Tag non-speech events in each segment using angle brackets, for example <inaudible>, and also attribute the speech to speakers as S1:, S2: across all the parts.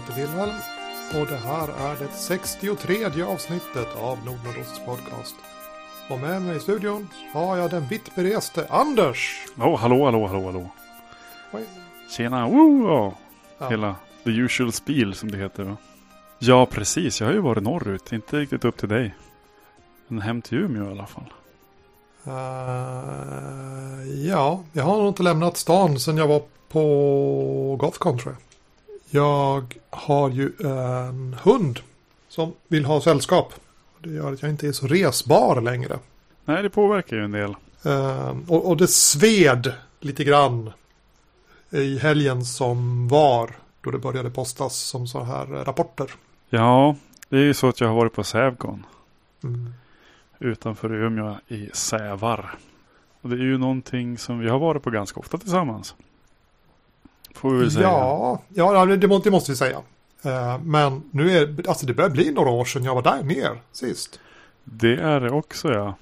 S1: heter Wilhelm och det här är det 63 avsnittet av Nordnordosts podcast. Och med mig i studion har jag den vitt bereste Anders.
S2: Oh, hallå, hallå, hallå, hallå.
S1: Oj.
S2: Tjena, woo, ja.
S1: Ja.
S2: Hela the usual spiel som det heter va? Ja, precis. Jag har ju varit norrut. Inte riktigt upp till dig. Men hem till Umeå i alla fall.
S1: Eh, ja, jag har nog inte lämnat stan sedan jag var på Gothcon tror jag. Jag har ju en hund som vill ha sällskap. Det gör att jag inte är så resbar längre.
S2: Nej, det påverkar ju en del.
S1: Eh, och, och det sved lite grann i helgen som var. Då det började postas som så här rapporter.
S2: Ja, det är ju så att jag har varit på Sävcon.
S1: Mm.
S2: Utanför Umeå i Sävar. Och det är ju någonting som vi har varit på ganska ofta tillsammans. Får vi väl säga.
S1: Ja, ja det, det må- det måste vi säga. Eh, men nu är alltså det börjar bli några år sedan jag var där ner sist.
S2: Det är det också ja.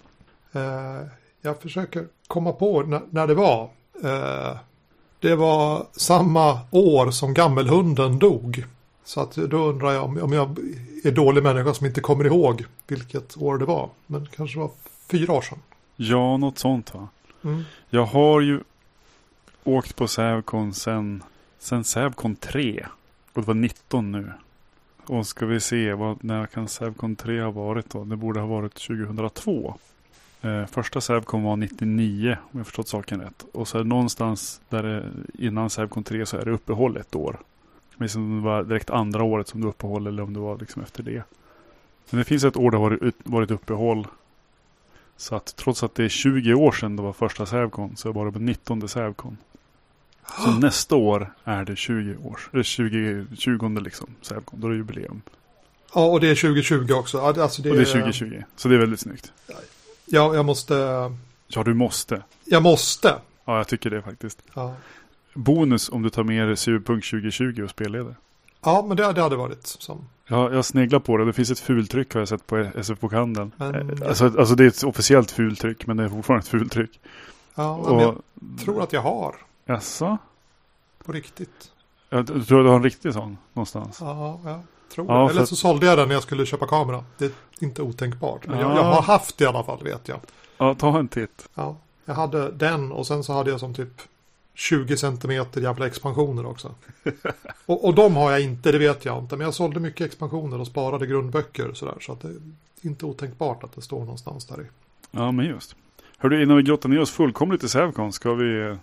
S1: Eh, jag försöker komma på när, det var. Eh, det var samma år som gammelhunden dog. Så att då undrar jag om, om jag är dålig människa som inte kommer ihåg vilket år det var. Men det kanske var fyra år sedan.
S2: Ja, något sånt va.
S1: Mm.
S2: Jag har ju åkt på Sävcon sen, sen Sävcon 3. Och det var 19 nu. Och ska vi se, vad, när kan Sävcon 3 ha varit då? Det borde ha varit 2002. Eh, första Sävcon var 99 om jag förstått saken rätt. Och så är det någonstans där det, innan Sävcon 3 så är det uppehåll ett år. Jag vet om det var direkt andra året som det uppehåll eller om det var liksom efter det. Men det finns ett år det har varit, varit uppehåll. Så att trots att det är 20 år sedan det var första Sävcon så var det på 19 Sävcon. Så nästa år är det 20 år, eller 20, 20 liksom Sävcon, då är det jubileum.
S1: Ja, och det är 2020 också. Ja, det- Alltså det,
S2: Och det är 2020, så det är väldigt snyggt.
S1: Ja, jag måste.
S2: Ja, du måste.
S1: Jag måste.
S2: Ja, jag tycker det faktiskt.
S1: Ja,
S2: Bonus om du tar med dig Cyberpunk 2020 och spelleder.
S1: ja men det, det hade varit som.
S2: Jag, jag sneglar på det. Det finns ett fultryck har jag sett på SF-bokhandeln.
S1: Men-
S2: Eh, Alltså, alltså det är ett officiellt fultryck, men det är fortfarande ett fultryck.
S1: Ja, men jag
S2: Och,
S1: tror att jag har.
S2: Jaså?
S1: På riktigt.
S2: Jag tror du har en riktig sån någonstans.
S1: Ja, jag tror
S2: Ja,
S1: det. Eller så sålde jag den när jag skulle köpa kamera. Det är inte otänkbart. Men jag,
S2: Ja.
S1: jag har haft det i alla fall, vet jag.
S2: Ja, ta en titt.
S1: Ja, jag hade den och sen så hade jag som typ 20 centimeter jävla expansioner också. <laughs> och, och de har jag inte, det vet jag inte. Men jag sålde mycket expansioner och sparade grundböcker sådär. Så att det är inte otänkbart att det står någonstans där i.
S2: Ja, men just. Hörru, innan vi grottar ner oss fullkomligt i Sävcon, ska vi,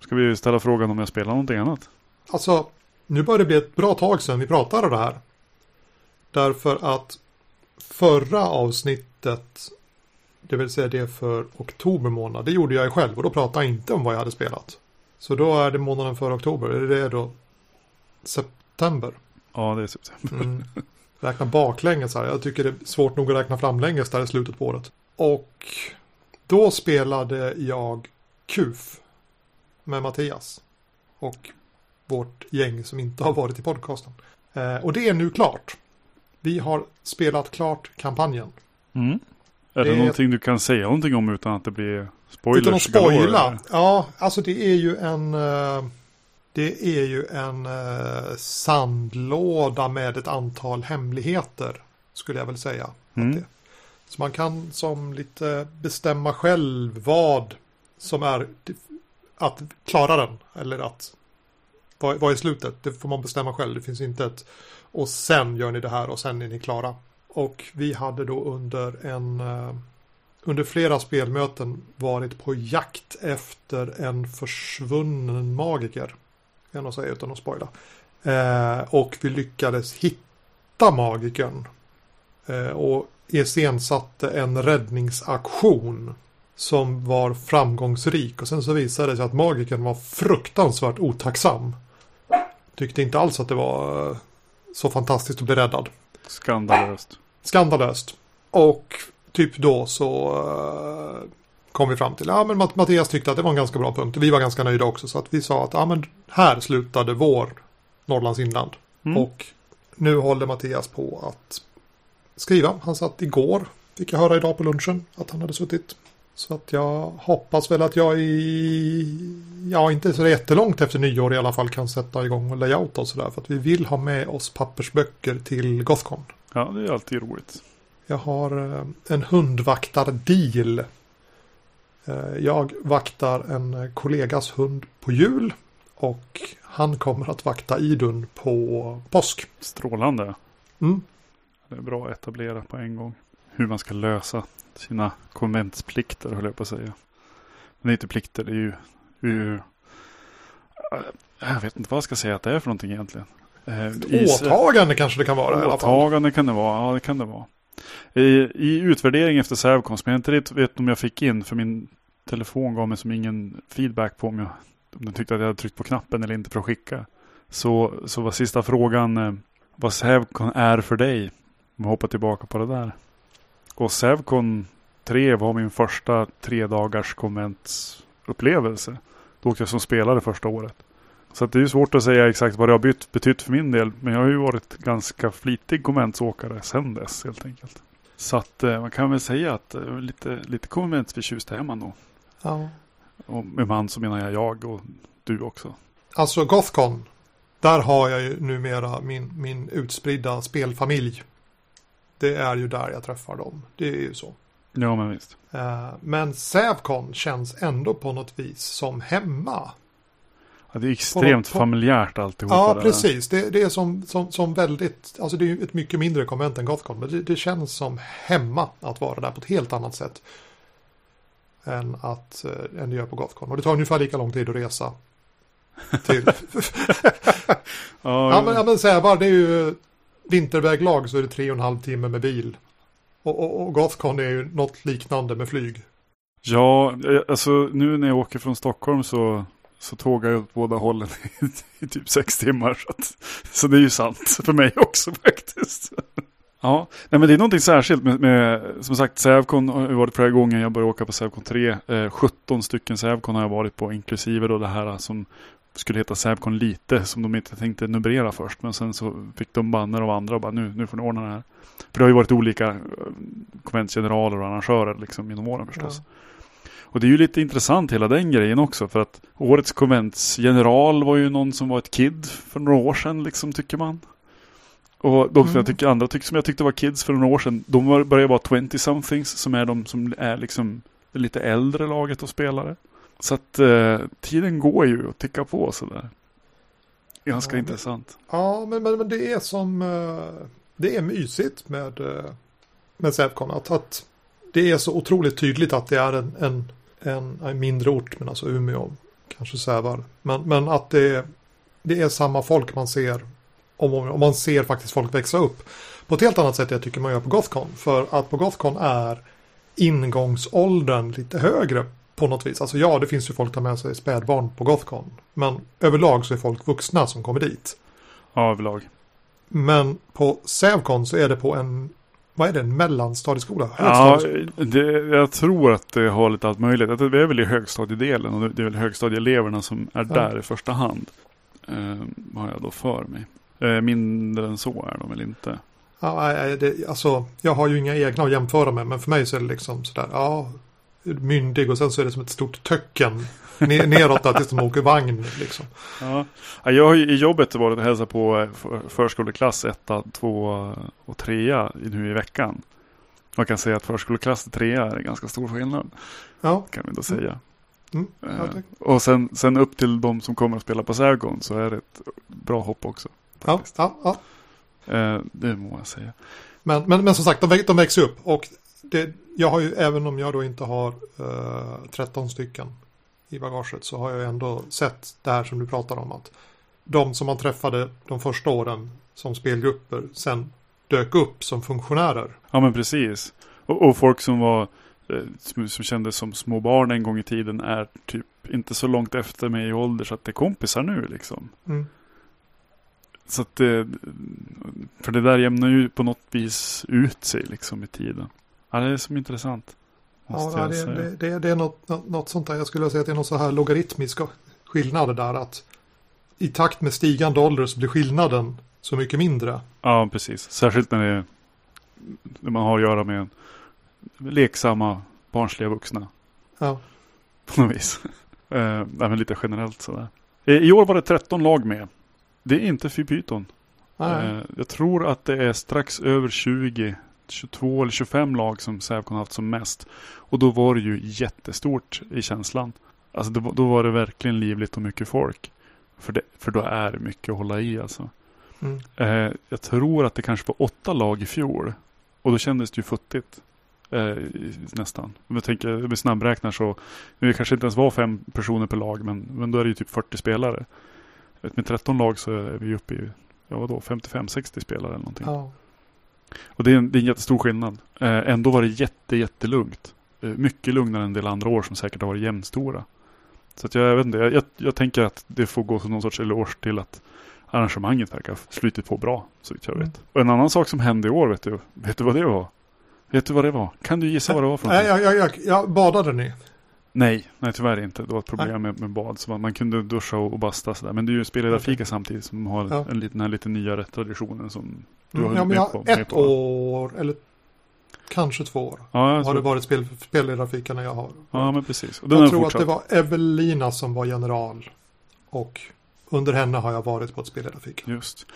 S2: ska vi ställa frågan om jag spelar någonting annat?
S1: Alltså, nu börjar det bli ett bra tag sedan vi pratade det här. Därför att förra avsnittet, det vill säga det för oktober månad, det gjorde jag själv och då pratade jag inte om vad jag hade spelat. Så då är det månaden före oktober, är det då september?
S2: Ja, det är så.
S1: Mm. Räkna baklänges här, jag tycker det är svårt nog att räkna framlänges där i slutet på året. Och då spelade jag KUF med Mattias. Och vårt gäng som inte har varit i podcasten. Eh, och det är nu klart. Vi har spelat klart kampanjen.
S2: Mm. Är det,
S1: Det-
S2: någonting du kan säga någonting om utan att det blir spoilers?
S1: Utan att spoila.
S2: eller?
S1: Ja, alltså det är ju en... eh, Det är ju en eh, sandlåda med ett antal hemligheter. Skulle jag väl säga. att
S2: Mm.
S1: det- Så man kan som lite bestämma själv vad som är att klara den. Eller att vad, vad är slutet? Det får man bestämma själv. Det finns inte ett och sen gör ni det här och sen är ni klara. Och vi hade då under en eh, under flera spelmöten varit på jakt efter en försvunnen magiker. Kan jag säga utan att spoila. Eh, och vi lyckades hitta magikern. Eh, och iscensatte en räddningsaktion. Som var framgångsrik. Och sen så visade det sig att magikern var fruktansvärt otacksam. Tyckte inte alls att det var eh, så fantastiskt att bli räddad.
S2: Skandalöst.
S1: Skandalöst. Och typ då så eh, kom vi fram till, ja men Matt- Mattias tyckte att det var en ganska bra punkt. Vi var ganska nöjda också så att vi sa att ja men här slutade vår Norrlands inland.
S2: Mm.
S1: Och nu håller Mattias på att skriva. Han satt igår, fick jag höra idag på lunchen, att han hade suttit Så att jag hoppas väl att jag i, ja inte så jättelångt efter nyår i alla fall kan sätta igång och layouta och sådär. För att vi vill ha med oss pappersböcker till Gothcon.
S2: Ja, det är alltid roligt.
S1: Jag har eh, en hundvaktar-deal. Eh, Jag vaktar en kollegas hund på jul. Och han kommer att vakta Idun på påsk.
S2: Strålande.
S1: Mm.
S2: Det är bra att etablera på en gång. Hur man ska lösa sina konventsplikter höll jag på att säga. Men det är inte plikter, det är ju, ju jag vet inte vad jag ska säga att det är för någonting egentligen. Eh,
S1: Åtagande kanske det kan vara.
S2: Åtagande kan det vara, ja det kan det vara. I, i utvärdering efter Sävcon, som jag inte riktigt vet om jag fick in, för min telefon gav mig som ingen feedback på om, jag, om den tyckte att jag hade tryckt på knappen eller inte för att skicka. Så, så var sista frågan eh, vad Sävcon är för dig. Om jag hoppar tillbaka på det där. Och Sävcon 3 var min första tre dagars konventsupplevelse. Då åkte jag som spelare första året. Så det är ju svårt att säga exakt vad det har bytt, betytt för min del. Men jag har ju varit ganska flitig konventsåkare sedan dess helt enkelt. Så att eh, man kan väl säga att eh, lite, lite konventsförtjust är man nog.
S1: Ja.
S2: Och med man så menar jag jag och du också.
S1: Alltså Gothcon. Där har jag ju numera min, min utspridda spelfamilj. Det är ju där jag träffar dem. Det är ju så.
S2: Ja men visst.
S1: Eh, Men Sävcon känns ändå på något vis som hemma.
S2: Ja, det är extremt
S1: på-
S2: familjärt alltihopa.
S1: Ja,
S2: där.
S1: precis. Det, det är som, som, som väldigt, alltså det är ett mycket mindre konvent än Gothcon. Men det, det känns som hemma att vara där på ett helt annat sätt. Än, att, eh, än det gör på Gothcon. Och det tar ungefär lika lång tid att resa. Till, <laughs>
S2: Ja,
S1: ja, men, ja, men Sävar, det är ju vinterväglag så är det tre och en halv timme med bil. Och, och, och Gothcon är ju något liknande med flyg.
S2: Ja, eh, alltså nu när jag åker från Stockholm så, så tågar jag åt båda hållen i, i typ sex timmar. Så, att, så det är ju sant för mig också <laughs> faktiskt. Ja, nej men det är någonting särskilt med, med som sagt Sävcon har jag varit flera gånger. Jag började åka på Sävcon 3. Eh, 17 stycken Sävcon har jag varit på inklusive då det här som skulle heta Sävcon lite som de inte tänkte numrera först. Men sen så fick de banner av andra och bara nu, nu får ni ordna det här. För det har ju varit olika eh, konventsgeneraler och arrangörer liksom genom åren förstås. Och det är ju lite intressant hela den grejen också för att årets konventsgeneral var ju någon som var ett kid för några år sedan liksom tycker man. Och de som
S1: Mm.
S2: jag tycker, andra tycker som jag tyckte var kids för några år sedan, de var, börjar vara 20-somethings som är de som är liksom lite äldre laget och spelare. Så att eh, tiden går ju att ticka på sådär. Ganska
S1: Ja, men-
S2: intressant.
S1: Ja, men, men, men det är som... eh, Det är mysigt med, eh, med Sävcon. Att, att det är så otroligt tydligt att det är en, en, en, en mindre ort, men alltså Umeå, kanske Sävar. Men, men att det, det är samma folk man ser. Om, om man ser faktiskt folk växa upp. På ett helt annat sätt jag tycker man gör på Gothcon. För att på Gothcon är ingångsåldern lite högre på något vis. Alltså ja, det finns ju folk som tar med sig spädbarn på Gothcon. Men överlag så är folk vuxna som kommer dit.
S2: Ja, överlag.
S1: Men på Sävcon så är det på en, vad är det, en mellanstadieskola?
S2: Ja, det, jag tror att det har lite allt möjligt. Det är väl i högstadiedelen och det är väl högstadieeleverna som är
S1: Ja.
S2: där i första hand. Eh, har jag då för mig. Eh, mindre än så är de väl inte.
S1: Ja, det, alltså, jag har ju inga egna att jämföra med, men för mig så är det liksom sådär, ja, myndig och sen så är det som ett stort töcken ner, neråt där tills de åker vagn liksom.
S2: Ja. Ja, Jag har ju i jobbet varit och hälsat på eh, för- förskoleklass 1, 2 och 3 nu i veckan. Man kan säga att förskoleklass 3 är en ganska stor skillnad.
S1: Ja,
S2: Kan vi då säga.
S1: mm, ja,
S2: Eh, och sen, sen upp till de som kommer att spela på Sävgon så är det ett bra hopp också.
S1: ja,
S2: faktiskt.
S1: ja, ja.
S2: Eh, det må jag säga.
S1: Men, men, men som sagt, de, de växer upp och det, jag har ju, även om jag då inte har eh, 13 stycken i bagaget så har jag ändå sett det här som du pratar om att de som man träffade de första åren som spelgrupper sen dök upp som funktionärer.
S2: Ja men precis. Och, och folk som var eh, som, som kändes som små barn en gång i tiden är typ inte så långt efter mig i ålder så att det är kompisar nu liksom.
S1: Mm.
S2: Så att det, för det där jämnar ju på något vis ut sig liksom i tiden. Ja, det är som intressant.
S1: Ja, det, det, det, det är något, något, sånt där. Jag skulle säga att det är någon så här logaritmisk skillnad där att i takt med stigande ålder så blir skillnaden så mycket mindre.
S2: Ja, precis. Särskilt när, är, när man har att göra med leksamma, barnsliga vuxna.
S1: Ja.
S2: På något vis. <laughs> eh, men lite generellt sådär. I år var det 13 lag med. Det är inte fy pyton.
S1: Nej.
S2: Eh, jag tror att det är strax över 20, 22 eller 25 lag som Sävcon haft som mest. Och då var det ju jättestort i känslan. Alltså då, då var det verkligen livligt och mycket folk. För, det, för då är det mycket att hålla i alltså.
S1: Mm.
S2: Eh, jag tror att det kanske var åtta lag i fjol. Och då kändes det ju futtigt. Eh, nästan. Om jag tänker med snabbräknar så. Det kanske inte ens var fem personer per lag. Men, men då är det ju typ 40 spelare. Med 13 lag så är vi uppe i ja, vadå, 55-60 spelare eller någonting.
S1: Ja.
S2: Och det är, en, det är en jättestor skillnad. Eh, ändå var det jätte, jättelugnt. Eh, mycket lugnare än en del andra år som säkert har varit jämnstora. Så att jag, jag vet inte, jag, jag, jag tänker att det får gå som någon sorts eloge till att arrangemanget verkar ha flutit på bra, så jag vet.
S1: Mm.
S2: Och en annan sak som hände i år, vet du, vet du vad det var? Vet du vad det var? Kan du gissa vad det var för någonting?
S1: jag, jag, jag, jag badade ni?
S2: Nej, nej tyvärr inte. Det var ett problem med, med bad. Så man, man kunde duscha och, och basta sådär. Men det är ju spelledarfika samtidigt som har
S1: Ja.
S2: en den här lite nyare traditionen som du har
S1: Mm, ja, men jag,
S2: på.
S1: ett
S2: på,
S1: år, eller kanske två år,
S2: Ja,
S1: har
S2: tror,
S1: det varit spel, spelledarfika när jag har.
S2: ja men precis.
S1: Jag tror att
S2: fortsatt.
S1: det var Evelina som var general. Och under henne har jag varit på ett spelledarfika.
S2: Just.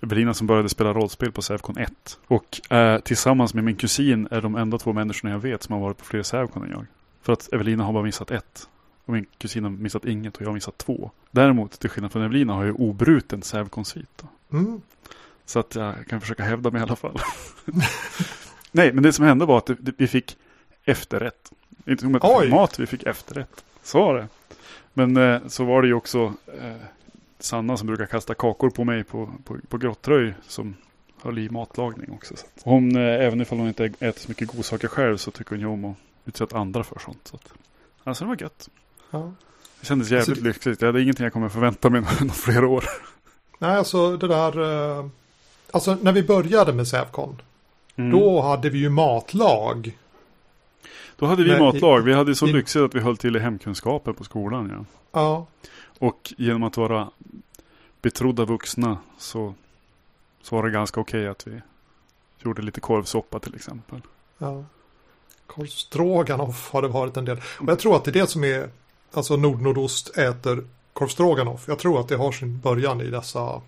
S2: Evelina som började spela rollspel på Sävcon 1. Och eh, tillsammans med min kusin är de enda två människorna jag vet som har varit på fler Sävcon än jag. För att Evelina har bara missat ett. Och min kusin har missat inget och jag har missat två. Däremot, till skillnad från Evelina, har jag obruten Sävcon-svit. då.
S1: Mm.
S2: Så att jag kan försöka hävda mig i alla fall. <laughs> Nej, men det som hände var att vi fick efterrätt. Inte att fick mat, vi fick efterrätt. Så var det. Men eh, så var det ju också eh, Sanna som brukar kasta kakor på mig på, på, på Grottröj som höll i matlagning också. Så. Hon, eh, även ifall hon inte äter så mycket godsaker själv så tycker hon ju om att utsätta andra för sånt. Så att, alltså det var gött.
S1: Ja.
S2: Det kändes jävligt
S1: Alltså, det-
S2: lyxigt. Jag hade ingenting jag kommer förvänta mig <laughs> under flera år.
S1: Nej, alltså det där... eh, Alltså när vi började med Sävcon,
S2: Mm.
S1: då hade vi ju matlag.
S2: Då hade vi
S1: Nej,
S2: matlag. Vi hade så
S1: i-
S2: lyxigt att vi höll till i hemkunskapen på skolan. Ja.
S1: Ja,
S2: Och genom att vara betrodda vuxna så, så var det ganska okej att vi gjorde lite korvsoppa till exempel.
S1: ja. Korv stroganoff har det varit en del. Och jag tror att det är det som är, alltså nordnordost äter korv stroganoff. Jag tror att det har sin början i dessa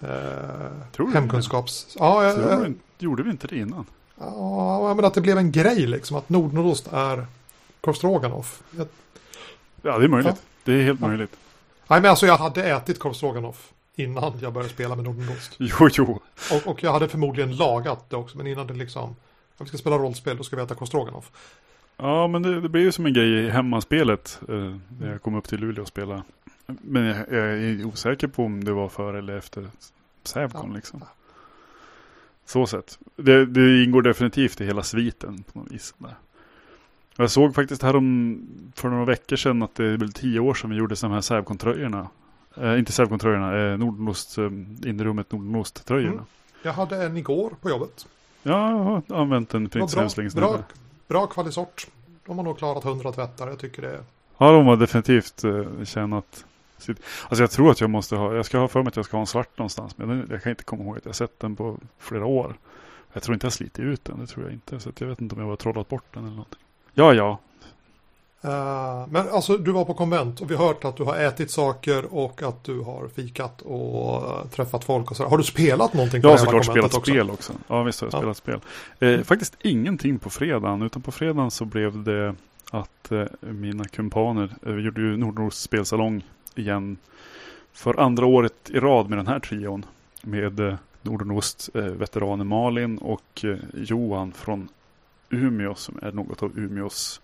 S1: eh, hemkunskaps... Ja, jag, jag,
S2: gjorde vi inte det innan?
S1: ja, men att det blev en grej liksom. Att nordnordost är korv stroganoff. Jag,
S2: Ja, det är möjligt.
S1: Ja.
S2: Det är helt
S1: Ja.
S2: möjligt.
S1: nej, men alltså jag hade ätit korv stroganoff innan jag började spela med nordost.
S2: Jo, jo.
S1: Och, och jag hade förmodligen lagat det också, men innan det liksom, om vi ska spela rollspel, då ska vi äta korv stroganoff.
S2: Ja, men det, det blir ju som en grej i hemmaspelet. Eh, när jag kom upp till Luleå och spelade. Men jag, jag är osäker på om det var före eller efter Sävcon
S1: Ja.
S2: liksom. Så sett. Det, det ingår definitivt i hela sviten på något vis. Där. Jag såg faktiskt här om, för några veckor sedan att det är väl tio år sedan vi gjorde de här Sävcon-tröjorna. Eh, inte Sävcon-tröjorna, eh, Nordost, eh, Innerummet Nordost-tröjorna.
S1: Mm. Jag hade en igår på jobbet.
S2: Ja, jag har använt den för inte så
S1: var
S2: hemskt länge
S1: bra,
S2: sedan.
S1: bra, bra kvalisort. De har nog klarat 100 tvättar. Jag tycker det är...
S2: Ja, de har definitivt eh, tjänat sitt. Alltså jag tror att jag måste ha, jag ska ha för mig att jag ska ha en svart någonstans. Men jag kan inte komma ihåg att jag sett den på flera år. Jag tror inte jag slitit ut den, det tror jag inte. Så jag vet inte om jag har trollat bort den eller någonting. Ja, ja.
S1: Eh, men alltså du var på konvent och vi har hört att du har ätit saker och att du har fikat och eh, träffat folk och så. Har du spelat någonting på
S2: Jag har såklart spelat spel också. Ja, visst har jag
S1: Ja.
S2: spelat spel. Eh, faktiskt ingenting på fredagen. Utan på fredagen så blev det att eh, mina kumpaner, eh, vi gjorde ju Nordost spelsalong igen. För andra året i rad med den här trion. Med eh, Nordost eh, veteranen Malin och eh, Johan från Umeå som är något av Umeås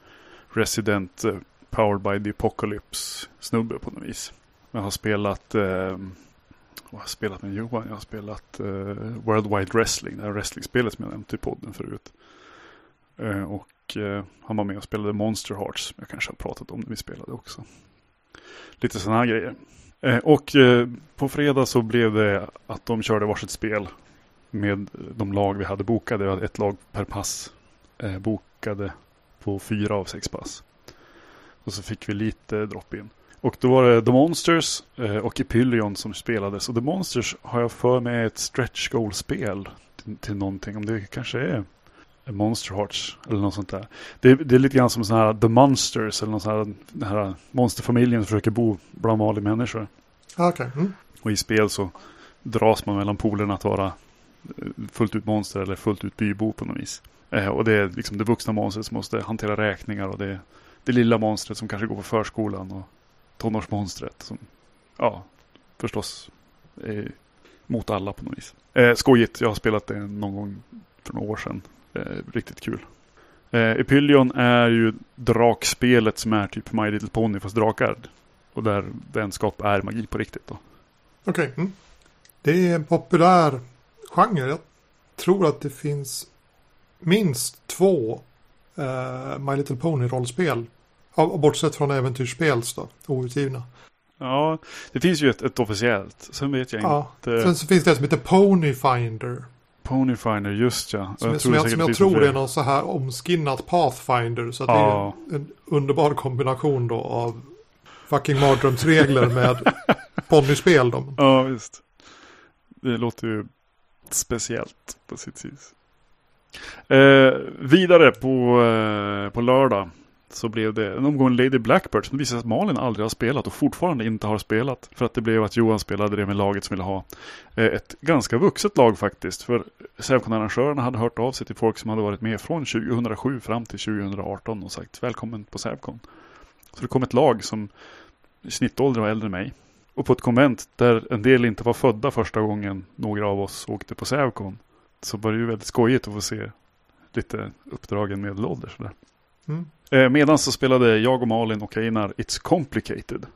S2: resident eh, Powered by the Apocalypse snubbe på något vis. Jag har spelat eh, vad har jag spelat med Johan? Jag har spelat eh, World Wide Wrestling, det här wrestlingspelet som jag nämnt i podden förut. Eh, och eh, han var med och spelade Monster Hearts, som jag kanske har pratat om när vi spelade också. Lite sådana här grejer. Eh, och eh, på fredag så blev det att de körde varsitt spel med de lag vi hade bokade. Vi hade ett lag per pass eh, bokade på fyra av sex pass. Och så fick vi lite drop-in. Och då var det The Monsters eh, och Epyllion som spelades. Och The Monsters har jag för mig ett stretch goal-spel till, till någonting. Om det kanske är Monster Hearts eller något sånt där. Det, det är lite grann som här The Monsters eller någon sån här, den här monsterfamiljen som försöker bo bland vanliga människor.
S1: Ah, Okej. Mm.
S2: Och i spel så dras man mellan polerna att vara eh, fullt ut monster eller fullt ut bybo på något vis. Eh, och det är liksom det vuxna monstret som måste hantera räkningar och det det lilla monstret som kanske går på förskolan och tonårsmonstret som, ja, förstås är mot alla på något vis. Eh, skojigt, jag har spelat det någon gång för några år sedan. Eh, riktigt kul. Eh, Epylion är ju drakspelet som är typ My Little Pony fast drakar. Och där vänskap är magi på riktigt då.
S1: Okej. Mm. Det är en populär genre. Jag tror att det finns minst två eh, My Little Pony-rollspel. Bortsett från äventyrsspels då, outgivna.
S2: Ja, det finns ju ett, ett officiellt. Sen vet jag
S1: Ja.
S2: inte.
S1: Sen så finns det ett som heter Pony Finder.
S2: Ponyfinder, just ja.
S1: Som,
S2: Och
S1: som jag, som jag tror är någon så här omskinnat Pathfinder. Så att
S2: Ja.
S1: det är en underbar kombination då av fucking mardrömsregler med <laughs> ponnyspel. Då.
S2: Ja, visst. Det låter ju speciellt på sitt vis. Eh, vidare på, eh, på lördag så blev det en omgång Lady Blackbird som visade sig att Malin aldrig har spelat och fortfarande inte har spelat. För att det blev att Johan spelade det med laget som ville ha eh, ett ganska vuxet lag faktiskt. För Sävcon-arrangörerna hade hört av sig till folk som hade varit med från 2007 fram till 2018 och sagt välkommen på Sävcon. Så det kom ett lag som i snittålder var äldre än mig. Och på ett konvent där en del inte var födda första gången några av oss åkte på Sävcon. Så var det ju väldigt skojigt att få se lite uppdragen medelålders.
S1: Mm.
S2: Eh, medan så spelade jag och Malin och Einar It's Complicated.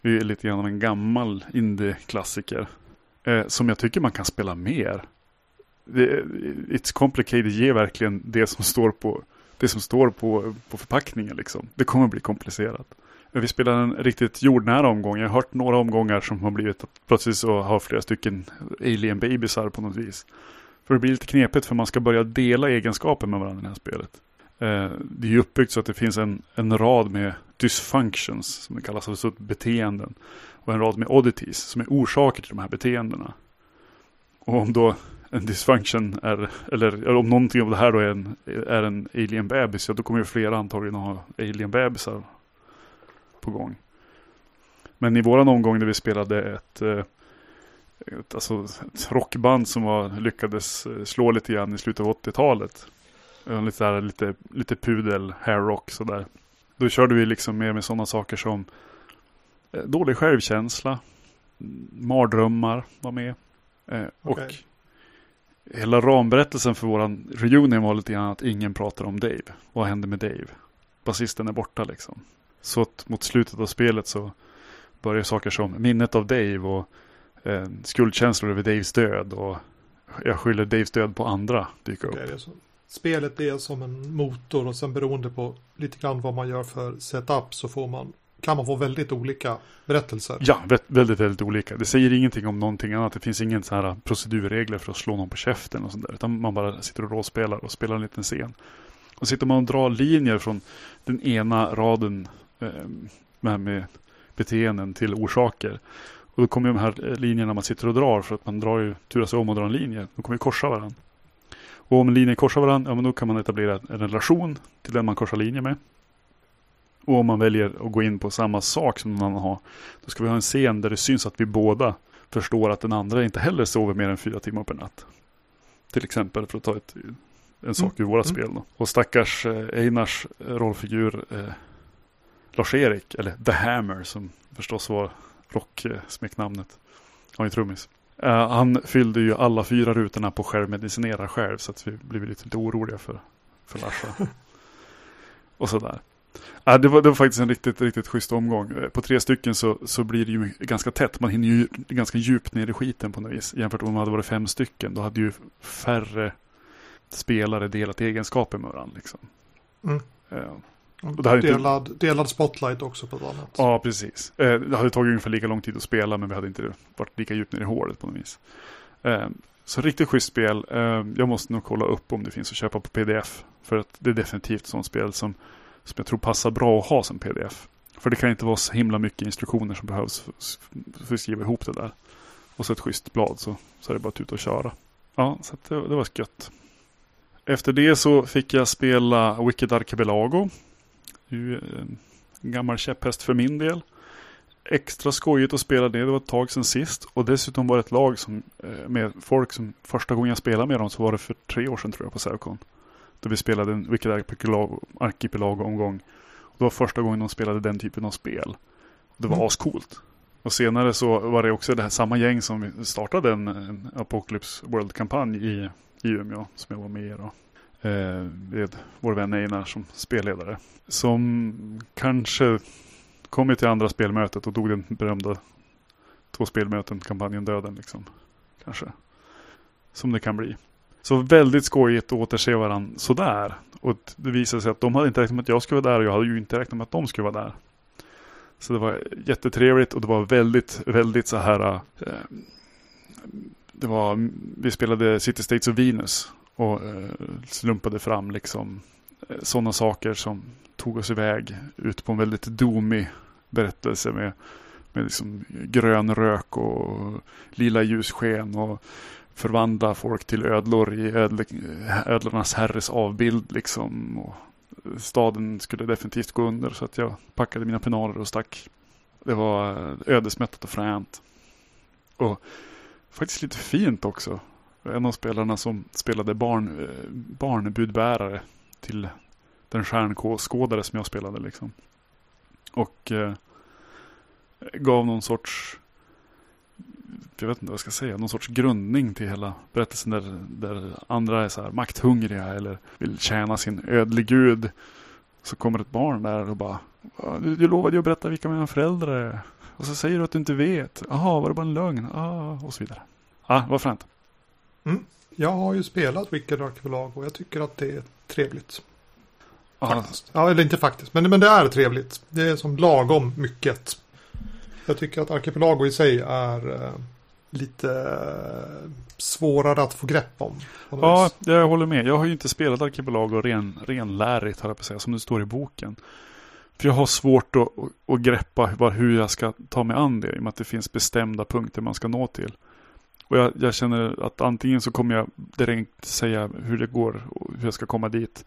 S2: Det är lite grann av en gammal indie-klassiker. Eh, som jag tycker man kan spela mer. Det, It's Complicated ger verkligen det som står på, det som står på, på förpackningen. Liksom. Det kommer bli komplicerat. Vi spelade en riktigt jordnära omgång. Jag har hört några omgångar som har blivit att plötsligt så har flera stycken alien babysar på något vis. För det blir lite knepigt för man ska börja dela egenskaper med varandra i det här spelet. Eh, det är ju uppbyggt så att det finns en, en rad med dysfunctions, som det kallas, alltså beteenden. Och en rad med oddities, som är orsaker till de här beteendena. Och om då en dysfunction är, eller, eller om någonting av det här då är en, är en alien bebis, ja då kommer ju flera antagligen ha alien bebisar på gång. Men i våran omgång där vi spelade ett, eh, ett, alltså ett rockband som var, lyckades eh, slå lite grann i slutet av 80-talet. Eh, Lite, där, lite, lite pudel, hair rock sådär. Då körde vi liksom mer med sådana saker som eh, dålig självkänsla, mm, mardrömmar var med. Eh, Och
S1: Okej.
S2: hela ramberättelsen för våran reunion var lite grann att ingen pratar om Dave. Vad hände med Dave? Basisten är borta liksom. Så att mot slutet av spelet så börjar saker som minnet av Dave och eh, skuldkänslor över Daves död och jag skyller Daves död på andra dyka upp.
S1: Det är. Spelet är som en motor och sen beroende på lite grann vad man gör för setup så får man, kan man få väldigt olika berättelser.
S2: Ja, vä- väldigt, väldigt olika. Det säger ingenting om någonting annat. Det finns ingen så här procedurregler för att slå någon på käften och sånt där. Utan man bara sitter och råspelar och spelar en liten scen. Och sitter man och drar linjer från den ena raden eh, med, med beteenden till orsaker. Och då kommer de här eh, linjerna man sitter och drar för att man drar ju, turas om och drar en linje. De kommer ju korsa varandra. Och om en linje korsar varandra, ja men då kan man etablera en relation till den man korsar linje med. Och om man väljer att gå in på samma sak som någon annan har, då ska vi ha en scen där det syns att vi båda förstår att den andra inte heller sover mer än fyra timmar per natt. Till exempel för att ta ett, en sak ur våra
S1: mm.
S2: spel. Då. Och stackars eh, Einars rollfigur eh, Lars-Erik, eller The Hammer som förstås var rocksmeknamnet. Han är ju trummis. Eh, han fyllde ju alla fyra rutorna på självmedicinera själv så att vi blev lite, lite oroliga för, för Larsa. <laughs> och sådär. Ja, det, var, det var faktiskt en riktigt, riktigt schysst omgång. Eh, På tre stycken så, så blir det ju ganska tätt. Man hinner ju ganska djupt ner i skiten på något vis. Jämfört med om man hade varit fem stycken. Då hade ju färre spelare delat egenskaper med varandra. Liksom.
S1: Mm.
S2: Är inte-
S1: delad, delad spotlight också på ett annat.
S2: Ja, precis. Eh, Det hade tagit ungefär lika lång tid att spela, men vi hade inte varit lika djupt ner i hålet på något vis. Eh, Så riktigt schysst spel. Eh, Jag måste nog kolla upp om det finns att köpa på pdf. För att det är definitivt sånt spel som, som jag tror passar bra att ha som pdf. För det kan inte vara så himla mycket instruktioner som behövs för, att skriva ihop det där. Och så ett schysst blad så, så är det bara att ut och köra. Ja, så det, det var gött. Efter det så fick jag spela Wicked Archipelago. Det är ju en gammal käpphäst för min del. Extra skojigt att spela det, det var ett tag sedan sist. Och dessutom var det ett lag som, eh, med folk som första gången jag spelade med dem så var det för tre år sedan tror jag på Sävcon. Då vi spelade en Wicked Archipelago, Archipelago-omgång. Det var första gången de spelade den typen av spel. Det var mm. ascoolt. Och senare så var det också det här samma gäng som startade en, en Apocalypse World-kampanj i, i Umeå som jag var med i då. Eh, med vår vän Einar som spelledare. Som kanske kom till andra spelmötet och tog den berömda två spelmöten-kampanjen Döden liksom. Kanske. Som det kan bli. Så väldigt skojigt att återse varandra sådär. Och det visade sig att de hade inte räknat med att jag skulle vara där och jag hade ju inte räknat med att de skulle vara där. Så det var jättetrevligt och det var väldigt, väldigt så här. Eh, det var, vi spelade City States of Venus och eh, slumpade fram liksom eh, sådana saker som tog oss iväg ut på en väldigt domig berättelse med, med liksom grön rök och lila ljussken och förvandla folk till ödlor i ödle, ödlornas herres avbild liksom. Och staden skulle definitivt gå under så att jag packade mina penaler och stack. Det var eh, ödesmättat och fränt. Och faktiskt lite fint också. En av spelarna som spelade barn, eh, barnbudbärare till den stjärnskådare som jag spelade liksom. Och eh, gav någon sorts jag vet inte vad jag ska säga, någon sorts grundning till hela berättelsen där, där andra är så här makthungriga eller vill tjäna sin ödlig gud. Så kommer ett barn där och bara, du, du lovade ju att berätta vilka mina föräldrar är. Och så säger du att du inte vet. Jaha, var det bara en lögn? Ah, och så vidare. Ja, ah, vad fränt.
S1: Mm. Jag har ju spelat Wicked Arkeolag och jag tycker att det är trevligt. Faktiskt. Ja, eller inte faktiskt, men, men det är trevligt. Det är som lagom mycket. Jag tycker att Archipelago i sig är eh, lite eh, svårare att få grepp om.
S2: Ja, vis. jag håller med. Jag har ju inte spelat Archipelago ren, renlärigt, här på att säga, som det står i boken. För jag har svårt att, att greppa hur jag ska ta mig an det, i och med att det finns bestämda punkter man ska nå till. Och jag, jag, känner att antingen så kommer jag direkt säga hur det går och hur jag ska komma dit.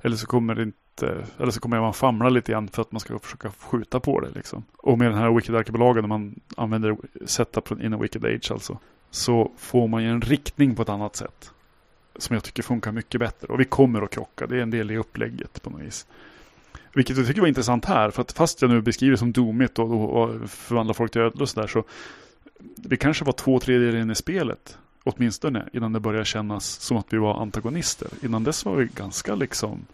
S2: Eller så kommer det inte, eller så kommer man famla lite grann för att man ska försöka skjuta på det liksom. Och med den här Wicked arkebolagen, när man använder setup från In a Wicked Age alltså. Så får man ju en riktning på ett annat sätt. Som jag tycker funkar mycket bättre. Och vi kommer att krocka, det är en del i upplägget på något vis. Vilket jag tycker var intressant här, för att fast jag nu beskriver som domigt och, och, och förvandlar folk till ödlor och sådär så vi kanske var två tredjedelar in i spelet åtminstone innan det började kännas som att vi var antagonister. Innan dess var vi ganska liksom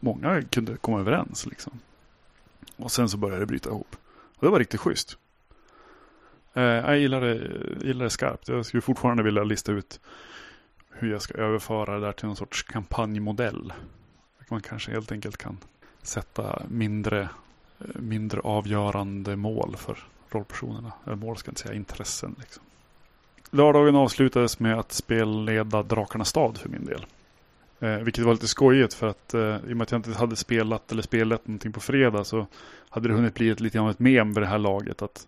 S2: många kunde komma överens liksom. Och sen så började det bryta ihop. Och det var riktigt schysst. Eh, jag gillar det, gillar det skarpt. Jag skulle fortfarande vilja lista ut hur jag ska överföra det där till någon sorts kampanjmodell. Man kanske helt enkelt kan sätta mindre, mindre avgörande mål för rollpersonerna. Eller mål ska jag inte säga, intressen. Liksom. Lördagen avslutades med att spelleda Drakarnas stad för min del. Eh, vilket var lite skojigt för att eh, i och med att jag inte hade spelat eller spelat någonting på fredag så hade det hunnit bli ett, lite av ett mem vid det här laget. Att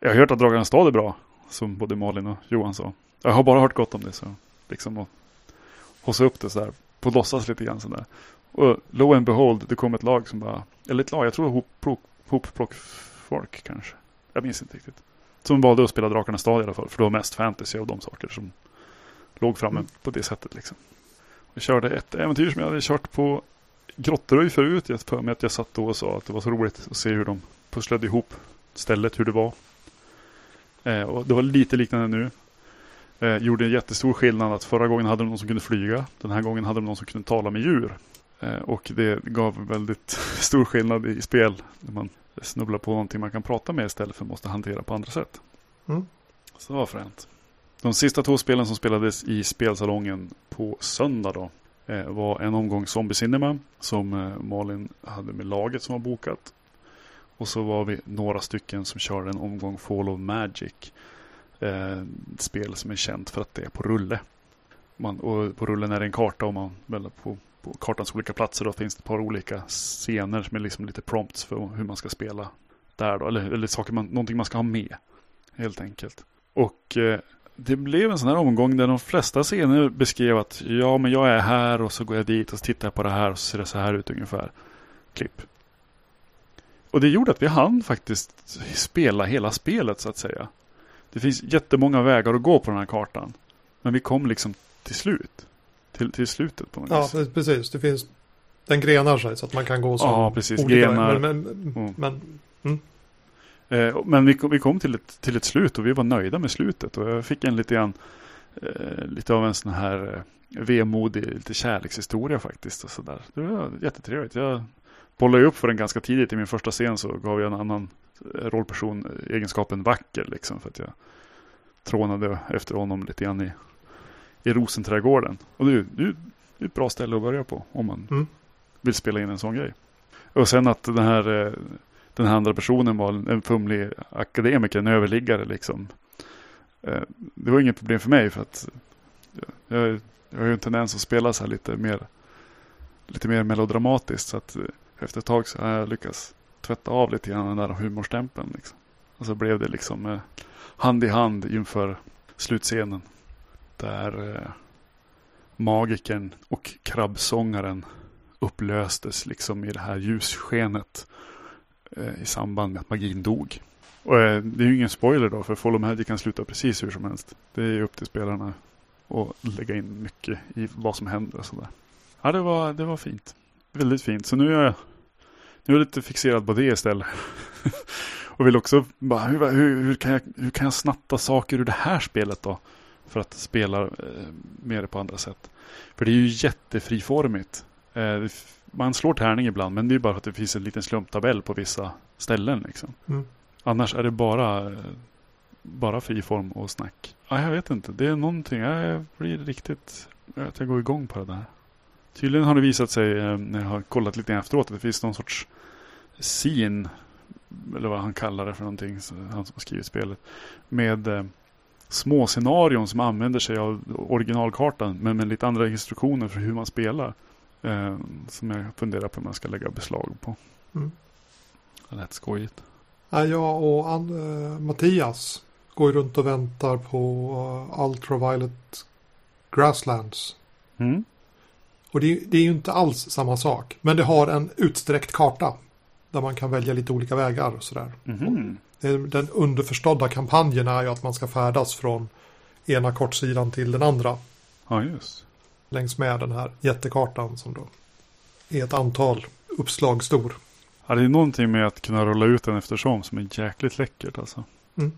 S2: jag har hört att Drakarnas stad är bra, som både Malin och Johan sa. Jag har bara hört gott om det, så liksom att hossa upp det så där på låtsas lite grann sådär. Och lo and behold, det kom ett lag som bara, eller ett lag, jag tror hopplock hop, folk kanske. Jag minns inte riktigt. Som valde att spela Drakarnas stad i alla fall. För det var mest fantasy av de saker som låg framme mm. på det sättet. Liksom. Jag körde ett äventyr som jag hade kört på Grotteröj förut. Jag för mig att jag satt då och sa att det var så roligt att se hur de pusslade ihop stället, hur det var. Eh, och det var lite liknande nu. Eh, gjorde en jättestor skillnad att förra gången hade de någon som kunde flyga. Den här gången hade de någon som kunde tala med djur. Eh, och det gav väldigt <laughs> stor skillnad i spel. När man snubbla på någonting man kan prata med istället för måste hantera på andra sätt. Mm. Så det var fränt. De sista två spelen som spelades i spelsalongen på söndag då eh, var en omgång Zombie Cinema som eh, Malin hade med laget som var bokat. Och så var vi några stycken som körde en omgång Fall of Magic. Eh, spel som är känt för att det är på rulle. Man, och på rullen är det en karta och man väljer på på kartans olika platser då finns det ett par olika scener med liksom lite prompts för hur man ska spela där då. Eller, eller saker man, någonting man ska ha med. Helt enkelt. Och eh, det blev en sån här omgång där de flesta scener beskrev att ja, men jag är här och så går jag dit och så tittar jag på det här och så ser det så här ut ungefär. Klipp. Och det gjorde att vi hann faktiskt spela hela spelet så att säga. Det finns jättemånga vägar att gå på den här kartan. Men vi kom liksom till slut. Till, till slutet på något
S1: Ja,
S2: vis.
S1: precis. Det finns, den grenar sig så att man kan gå som
S2: Ja, precis.
S1: olika
S2: Grenar.
S1: Men, men,
S2: Mm.
S1: men
S2: Eh, men vi kom, vi kom till, ett, till ett slut och vi var nöjda med slutet. Och jag fick en lite grann, eh, lite av en sån här eh, vemodig, lite kärlekshistoria faktiskt. Och så där. Det var jättetrevligt. Jag bollade upp för den ganska tidigt. I min första scen så gav jag en annan rollperson egenskapen vacker. Liksom, för att jag trånade efter honom lite grann i, i Rosenträdgården. Och det, är det, är ett bra ställe att börja på om man
S1: Mm.
S2: vill spela in en sån grej. Och sen att den här, eh, den här andra personen var en fumlig akademiker, en överliggare liksom. Eh, Det var inget problem för mig för att jag, jag har ju en tendens att spela så här lite mer, lite mer melodramatiskt. Så att eh, efter ett tag så har jag lyckats tvätta av lite grann den där humorstämpeln. Liksom. Och så blev det liksom hand i hand inför slutscenen. Där eh, magikern och krabbsångaren upplöstes liksom i det här ljusskenet eh, i samband med att magin dog. Och eh, det är ju ingen spoiler då, för Follow Magic kan sluta precis hur som helst. Det är ju upp till spelarna att lägga in mycket i vad som händer och sådär. Ja, det var, det var fint. Väldigt fint. Så nu är jag, nu är jag lite fixerad på det istället. <laughs> och vill också bara, hur, hur, hur, kan jag, hur kan jag snatta saker ur det här spelet då? För att spela eh, med på andra sätt. För det är ju jättefriformigt. Eh, det man slår tärning ibland, men det är bara för att det finns en liten slumptabell på vissa ställen. Liksom.
S1: Mm.
S2: Annars är det bara, eh, bara friform och snack. Ja, jag vet inte. Det är någonting. Jag blir riktigt... Jag, vet, jag går igång på det där. Tydligen har det visat sig, när jag har kollat lite efteråt, att det finns någon sorts scene, eller vad han kallar det för någonting, han som har skrivit spelet, med små scenarion som använder sig av originalkartan, men med lite andra instruktioner för hur man spelar. Eh, som jag funderar på om jag ska lägga beslag på.
S1: Mm.
S2: Det lät skojigt.
S1: Ja, jag och An- eh, Mattias går runt och väntar på uh, Ultraviolet Grasslands.
S2: Mm.
S1: Och det, är- det är ju inte alls samma sak. Men det har en utsträckt karta. Där man kan välja lite olika vägar och sådär.
S2: Mhm.
S1: Är- Den underförstådda kampanjen är ju att man ska färdas från ena kortsidan till den andra.
S2: Ja, just.
S1: Längs med den här jättekartan som då är ett antal uppslag stor.
S2: Ja, det är någonting med att kunna rulla ut den eftersom som är jäkligt läckert alltså.
S1: Mm.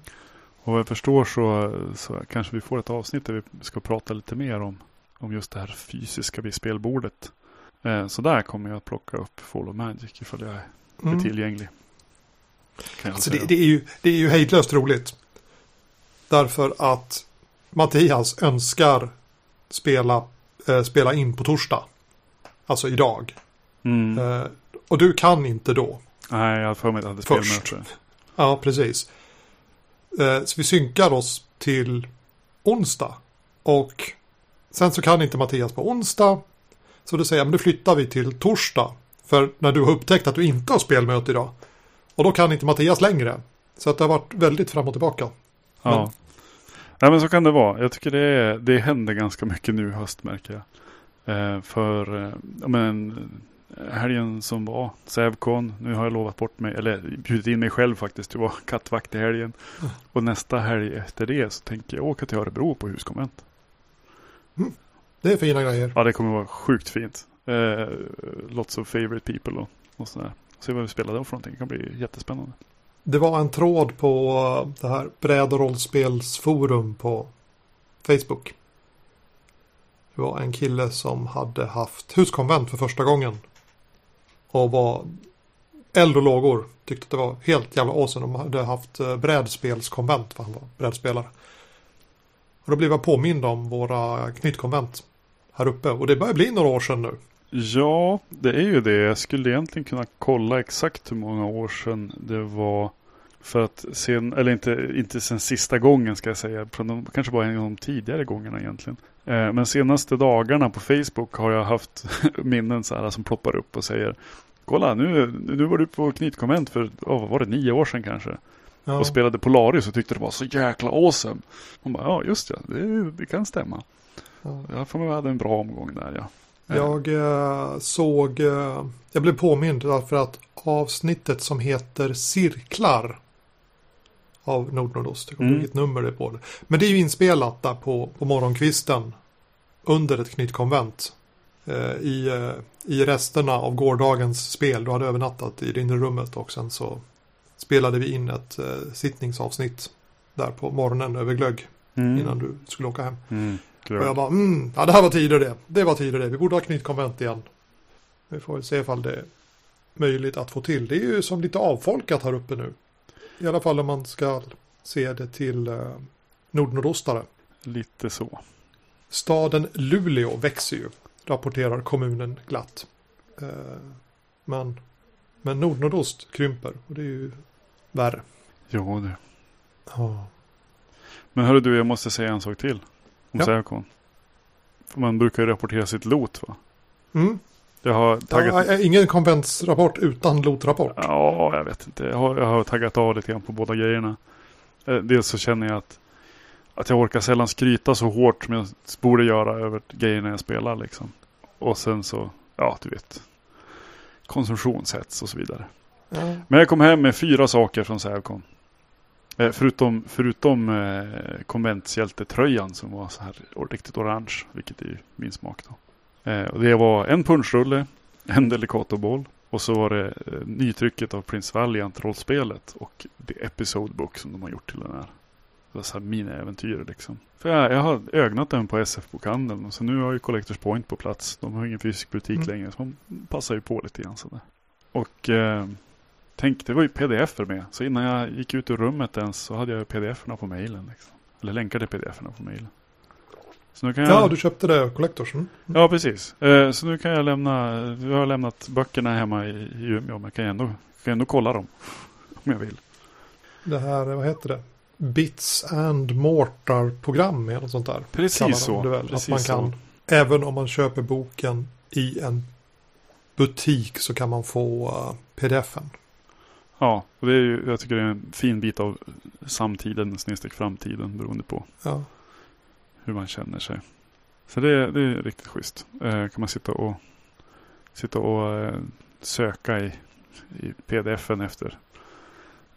S2: Och vad jag förstår så, så kanske vi får ett avsnitt där vi ska prata lite mer om, om just det här fysiska vid spelbordet. Eh, så där kommer jag att plocka upp Follow Magic ifall jag är
S1: Mm.
S2: tillgänglig.
S1: Alltså det, det, är ju, det är ju hejdlöst roligt. Därför att Mattias önskar spela, eh, spela in på torsdag. Alltså idag.
S2: mm.
S1: Eh, och du kan inte då.
S2: Nej, jag har för mig att jag hade
S1: Först.
S2: spelmöte.
S1: Ja, precis. Eh, så vi synkar oss till onsdag. Och sen så kan inte Mattias på onsdag. Så då säger jag, men då flyttar vi till torsdag. För när du har upptäckt att du inte har spelmöte idag. Och då kan inte Mattias längre. Så att det har varit väldigt fram och tillbaka.
S2: Ja.
S1: Men-
S2: Nej men så kan det vara. Jag tycker det, är, det händer ganska mycket nu i höst märker jag. Eh, för eh, ja, men, eh, helgen som var, Sävcon, nu har jag lovat bort mig, eller bjudit in mig själv faktiskt till att vara <laughs> kattvakt i helgen.
S1: Mm.
S2: Och nästa helg efter det så tänker jag åka till Örebro på huskonvent.
S1: Det är fina grejer.
S2: Ja det kommer vara sjukt fint. Eh, lots of favorite people och, och sådär. Se vad vi spelar då för någonting, det kan bli jättespännande.
S1: Det var en tråd på det här bräd och rollspelsforum på Facebook. Det var en kille som hade haft huskonvent för första gången. Och var eld och lågor. Tyckte att det var helt jävla awesome. De hade haft eh, brädspelskonvent för han var brädspelare. Och då blev jag påmind om våra knytkonvent här uppe. Och det börjar bli några år sedan nu.
S2: Ja, det är ju det. Jag skulle egentligen kunna kolla exakt hur många år sedan det var. För att sen, eller inte, inte sen sista gången ska jag säga. Från de, kanske bara en av de tidigare gångerna egentligen. Eh, men senaste dagarna på Facebook har jag haft <laughs> minnen så här som ploppar upp och säger Kolla nu, nu var du på knytkonvent för, oh, vad var det, nio år sedan kanske.
S1: Ja.
S2: och spelade Polaris och tyckte det var så jäkla awesome. Hon bara, ja just ja, det, det kan stämma.
S1: Ja.
S2: Jag får med hade en bra omgång där ja.
S1: Jag eh, såg, eh, jag blev påmind därför att avsnittet som heter Cirklar av Nordnordost, jag kommer
S2: Mm.
S1: vilket nummer det är på det. Men det är ju inspelat där på, på morgonkvisten under ett knytkonvent. Eh, i, eh, I resterna av gårdagens spel, du hade övernattat i det inre rummet och sen så spelade vi in ett eh, sittningsavsnitt där på morgonen över glögg
S2: Mm.
S1: innan du skulle åka hem.
S2: Mm.
S1: Och jag bara, mm, ja det här var tider det. Det var tider det. Vi borde ha knytkonvent igen. Vi får väl se ifall det är möjligt att få till. Det är ju som lite avfolkat här uppe nu. I alla fall om man ska se det till eh, nordnordostare.
S2: Lite så.
S1: Staden Luleå växer ju, rapporterar kommunen glatt. Eh, men, men nordnordost krymper och det är ju värre.
S2: Jo du.
S1: Ja.
S2: Men hörru du, jag måste säga en sak till. Om
S1: Ja.
S2: För Man brukar ju rapportera sitt lot va?
S1: Mm.
S2: Jag har taggat...
S1: Ja, ingen konventsrapport utan lotrapport.
S2: Ja, jag vet inte. Jag har, jag har taggat av lite grann på båda grejerna. Eh, Dels så känner jag att, att jag orkar sällan skryta så hårt som jag borde göra över grejerna jag spelar liksom. Och sen så, ja du vet. Konsumtionshets och så vidare.
S1: Ja.
S2: Men jag kom hem med fyra saker från Sävcon. Eh, förutom förutom eh, konventshjältetröjan som var så här riktigt orange. Vilket är min smak då. Eh, och det var en punschrulle, en Delicatoboll och så var det eh, nytrycket av Prince Valiant rollspelet och The Episode Book som de har gjort till den här. Det var så här mini-äventyr liksom. För jag, jag har ögnat den på SF-bokhandeln och så nu har ju Collectors Point på plats. De har ingen fysisk butik
S1: Mm.
S2: längre så de passar ju på lite grann sådär. Och eh, tänk, det var ju pdf med. Så innan jag gick ut ur rummet ens så hade jag pdf-erna på mejlen. Liksom. Eller länkade pdf-erna på mejlen. Jag...
S1: ja, du köpte det Collectors. Mm.
S2: Ja, precis. Eh, så nu kan jag lämna, jag har lämnat böckerna hemma i, Umeå, men jag kan ändå, kan ändå kolla dem. <laughs> Om jag vill.
S1: Det här, vad heter det? Bits and Mortar-program eller något sånt där.
S2: Precis så.
S1: väl.
S2: Precis
S1: att man kan,
S2: så.
S1: även om man köper boken i en butik så kan man få uh, pdf-en.
S2: Ja, och det är ju, jag tycker det är en fin bit av samtiden, snedstreck framtiden, beroende på
S1: Ja.
S2: hur man känner sig. Så det, det är riktigt schysst. Eh, kan man sitta och, sitta och eh, söka i, i pdf-en efter,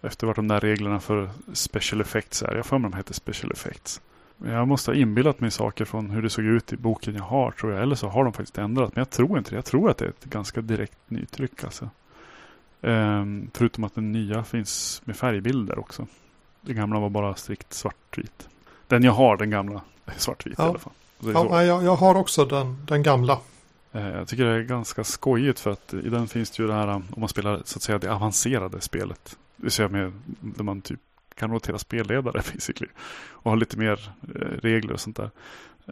S2: efter vart de där reglerna för special effects är. Jag för mig de heter special effects. Jag måste ha inbillat mig saker från hur det såg ut i boken jag har tror jag. Eller så har de faktiskt ändrat. Men jag tror inte det. Jag tror att det är ett ganska direkt nytryck alltså. Ehm, förutom att den nya finns med färgbilder också. Den gamla var bara strikt svartvit. Den jag har, den gamla, är svartvit
S1: Ja.
S2: i alla fall.
S1: Ja, jag, jag har också den, den gamla.
S2: Eh, Jag tycker det är ganska skojigt för att i den finns det ju det här om man spelar så att säga det avancerade spelet. Det vill säga med, där man typ kan rotera spelledare <laughs> basically. Och ha lite mer eh, regler och sånt där.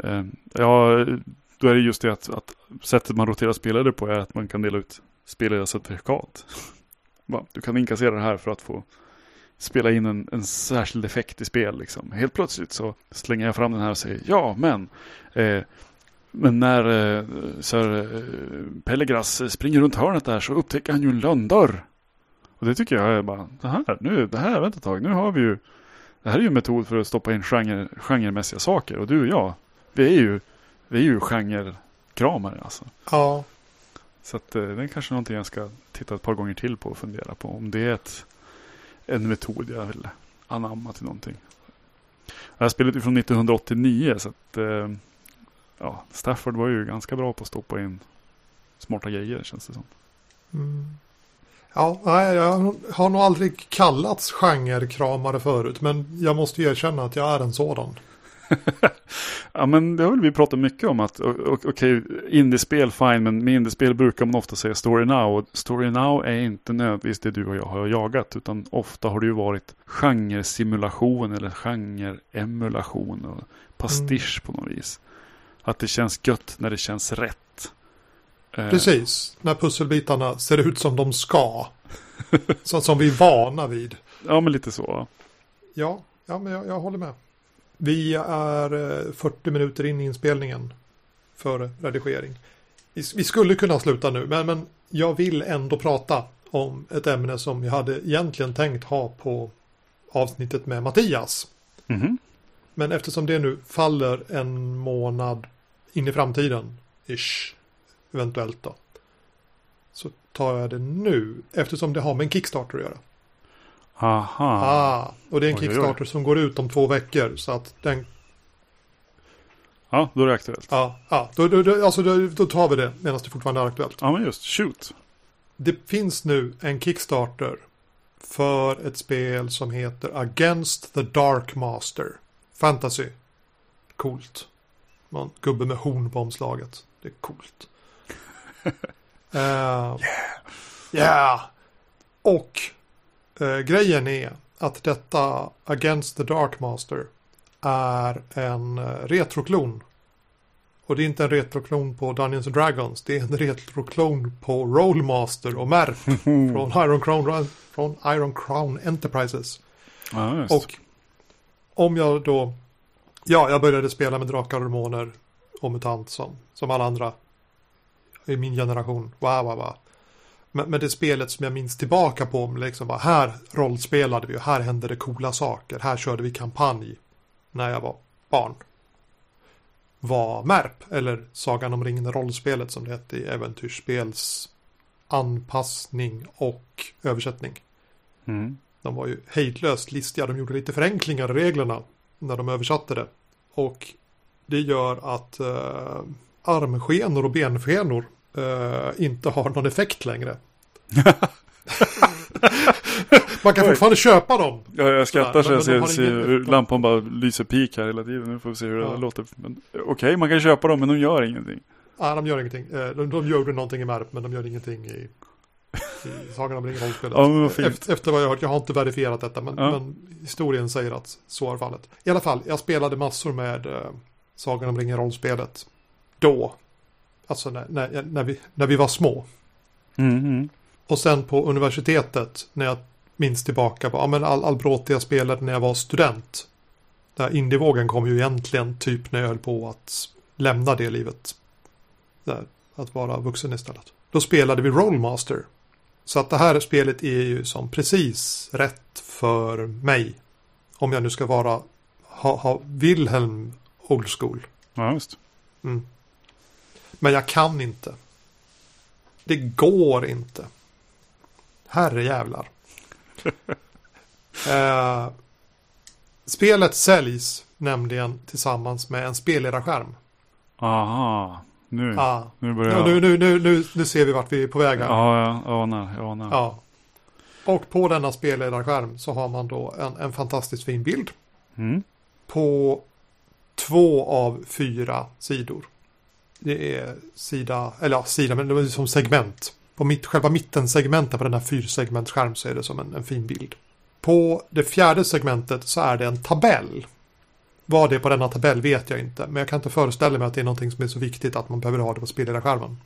S2: Eh, Ja, då är det just det att, att sättet man roterar spelledare på är att man kan dela ut Spelar jag certifikat? Du kan inkassera det här för att få spela in en, en särskild effekt i spel. Liksom. Helt plötsligt så slänger jag fram den här och säger ja men eh, men när eh, Sir eh, Pellegras springer runt hörnet där så upptäcker han ju en lönndörr. Och det tycker jag är bara, det här, nu, det här, vänta ett tag, nu har vi ju, det här är ju en metod för att stoppa in genre, genremässiga saker. Och du och jag, vi är ju, vi är ju genrekramare alltså.
S1: Ja,
S2: så att eh, det är kanske någonting jag ska titta ett par gånger till på och fundera på. Om det är ett, en metod jag vill anamma till någonting. Det här spelet är från 1989 så att eh, ja, Stafford var ju ganska bra på att stoppa in smarta grejer känns det som.
S1: mm. ja nej, jag har nog aldrig kallats genrekramare förut. Men jag måste erkänna att jag är en sådan. <laughs>
S2: Ja men det har väl vi pratat mycket om att okej, indiespel fine men med indiespel brukar man ofta säga story now och story now är inte nödvändigtvis det du och jag har jagat utan ofta har det ju varit genresimulation eller genreemulation och pastisch på något vis. Att det känns gött när det känns rätt. Eh,
S1: Precis, när pusselbitarna ser ut som de ska. <laughs> så, som vi är vana vid.
S2: Ja men lite så.
S1: Ja, ja men jag, jag håller med. Vi är eh, 40 minuter in i inspelningen för redigering. Vi, skulle kunna sluta nu, men, men jag vill ändå prata om ett ämne som jag hade egentligen tänkt ha på avsnittet med Mattias.
S2: Mhm.
S1: Men eftersom det nu faller en månad in i framtiden, ish, eventuellt då, så tar jag det nu, eftersom det har med en Kickstarter att göra.
S2: Aha.
S1: Ah, och det är en
S2: Oj, oj, oj.
S1: Kickstarter som går ut om två veckor, så att den,
S2: Ja, då är det aktuellt.
S1: ja, ja då, då, då, alltså då, då tar vi det medan det fortfarande är aktuellt.
S2: Ja, men just. Shoot.
S1: Det finns nu en Kickstarter för ett spel som heter Against the Dark Master. Fantasy. Coolt. Man, gubbe med horn på omslaget. Det är coolt. <laughs> yeah. yeah. Och eh, grejen är att detta Against the Dark Master är en eh, retroklon. Och det är inte en retroklon på Dungeons and Dragons. Det är en retroklon på Rollmaster och Merp <laughs> från Iron Crown, från Iron Crown Enterprises.
S2: Just.
S1: Och om jag då, ja, jag började spela med drakar och demoner och mutant som, som alla andra i min generation. Wow, wow, wow. Men, men det spelet som jag minns tillbaka på, liksom var här rollspelade vi och här hände det coola saker. Här körde vi kampanj när jag var barn. Var Merp, eller Sagan om ringen rollspelet som det hette i äventyrsspels anpassning och översättning.
S2: Mm.
S1: De var ju hejdlöst listiga. De gjorde lite förenklingar i reglerna när de översatte det. Och det gör att eh, armskenor och benskenor eh, inte har någon effekt längre. <laughs> Man kan
S2: Oj.
S1: fortfarande köpa dem.
S2: Ja, jag skrattar så jag ser, ser hur lampan bara lyser pik här hela tiden. Nu får vi se hur
S1: Ja.
S2: det låter. Okej, man kan köpa dem men de gör ingenting.
S1: Nej, de gör ingenting. Eh, De, de gjorde någonting i Merp, men de gör ingenting i, i Sagan om ringen-rollspelet. <laughs>
S2: Ja,
S1: efter, efter vad jag har hört, jag har inte verifierat detta, men, men historien säger att så är fallet. I alla fall, jag spelade massor med eh, Sagan om ringen-rollspelet då. Alltså när, när, när, vi, när vi var små.
S2: Mm, mm.
S1: Och sen på universitetet, när jag minns tillbaka på ja, men all, all bråte jag spelade när jag var student. Där indievågen kom ju egentligen typ när jag höll på att lämna det livet. Där, att vara vuxen istället. Då spelade vi Rollmaster. Så att det här spelet är ju som precis rätt för mig. Om jag nu ska vara, ha, ha Wilhelm old school.
S2: Ja, just.
S1: Mm. Men jag kan inte. Det går inte. Herre jävlar. <laughs> eh, spelet säljs nämligen tillsammans med en spelledarskärm.
S2: Aha, nu.
S1: Ah.
S2: Nu börjar
S1: Ja,
S2: jag.
S1: nu, nu, nu, nu, nu ser vi vart vi är på väg här.
S2: Ja, jag anar, jag anar.
S1: Ja. Och på denna spelledarskärm så har man då en, en fantastiskt fin bild
S2: Mm.
S1: på två av fyra sidor. Det är sida, eller ja, sida, men det är som segment. På mitt, själva mittensegmentet på den här fyrsegmentsskärm så är det som en, en fin bild. På det fjärde segmentet så är det en tabell. Vad det är på denna tabell vet jag inte, men jag kan inte föreställa mig att det är någonting som är så viktigt att man behöver ha det på spelledarskärmen.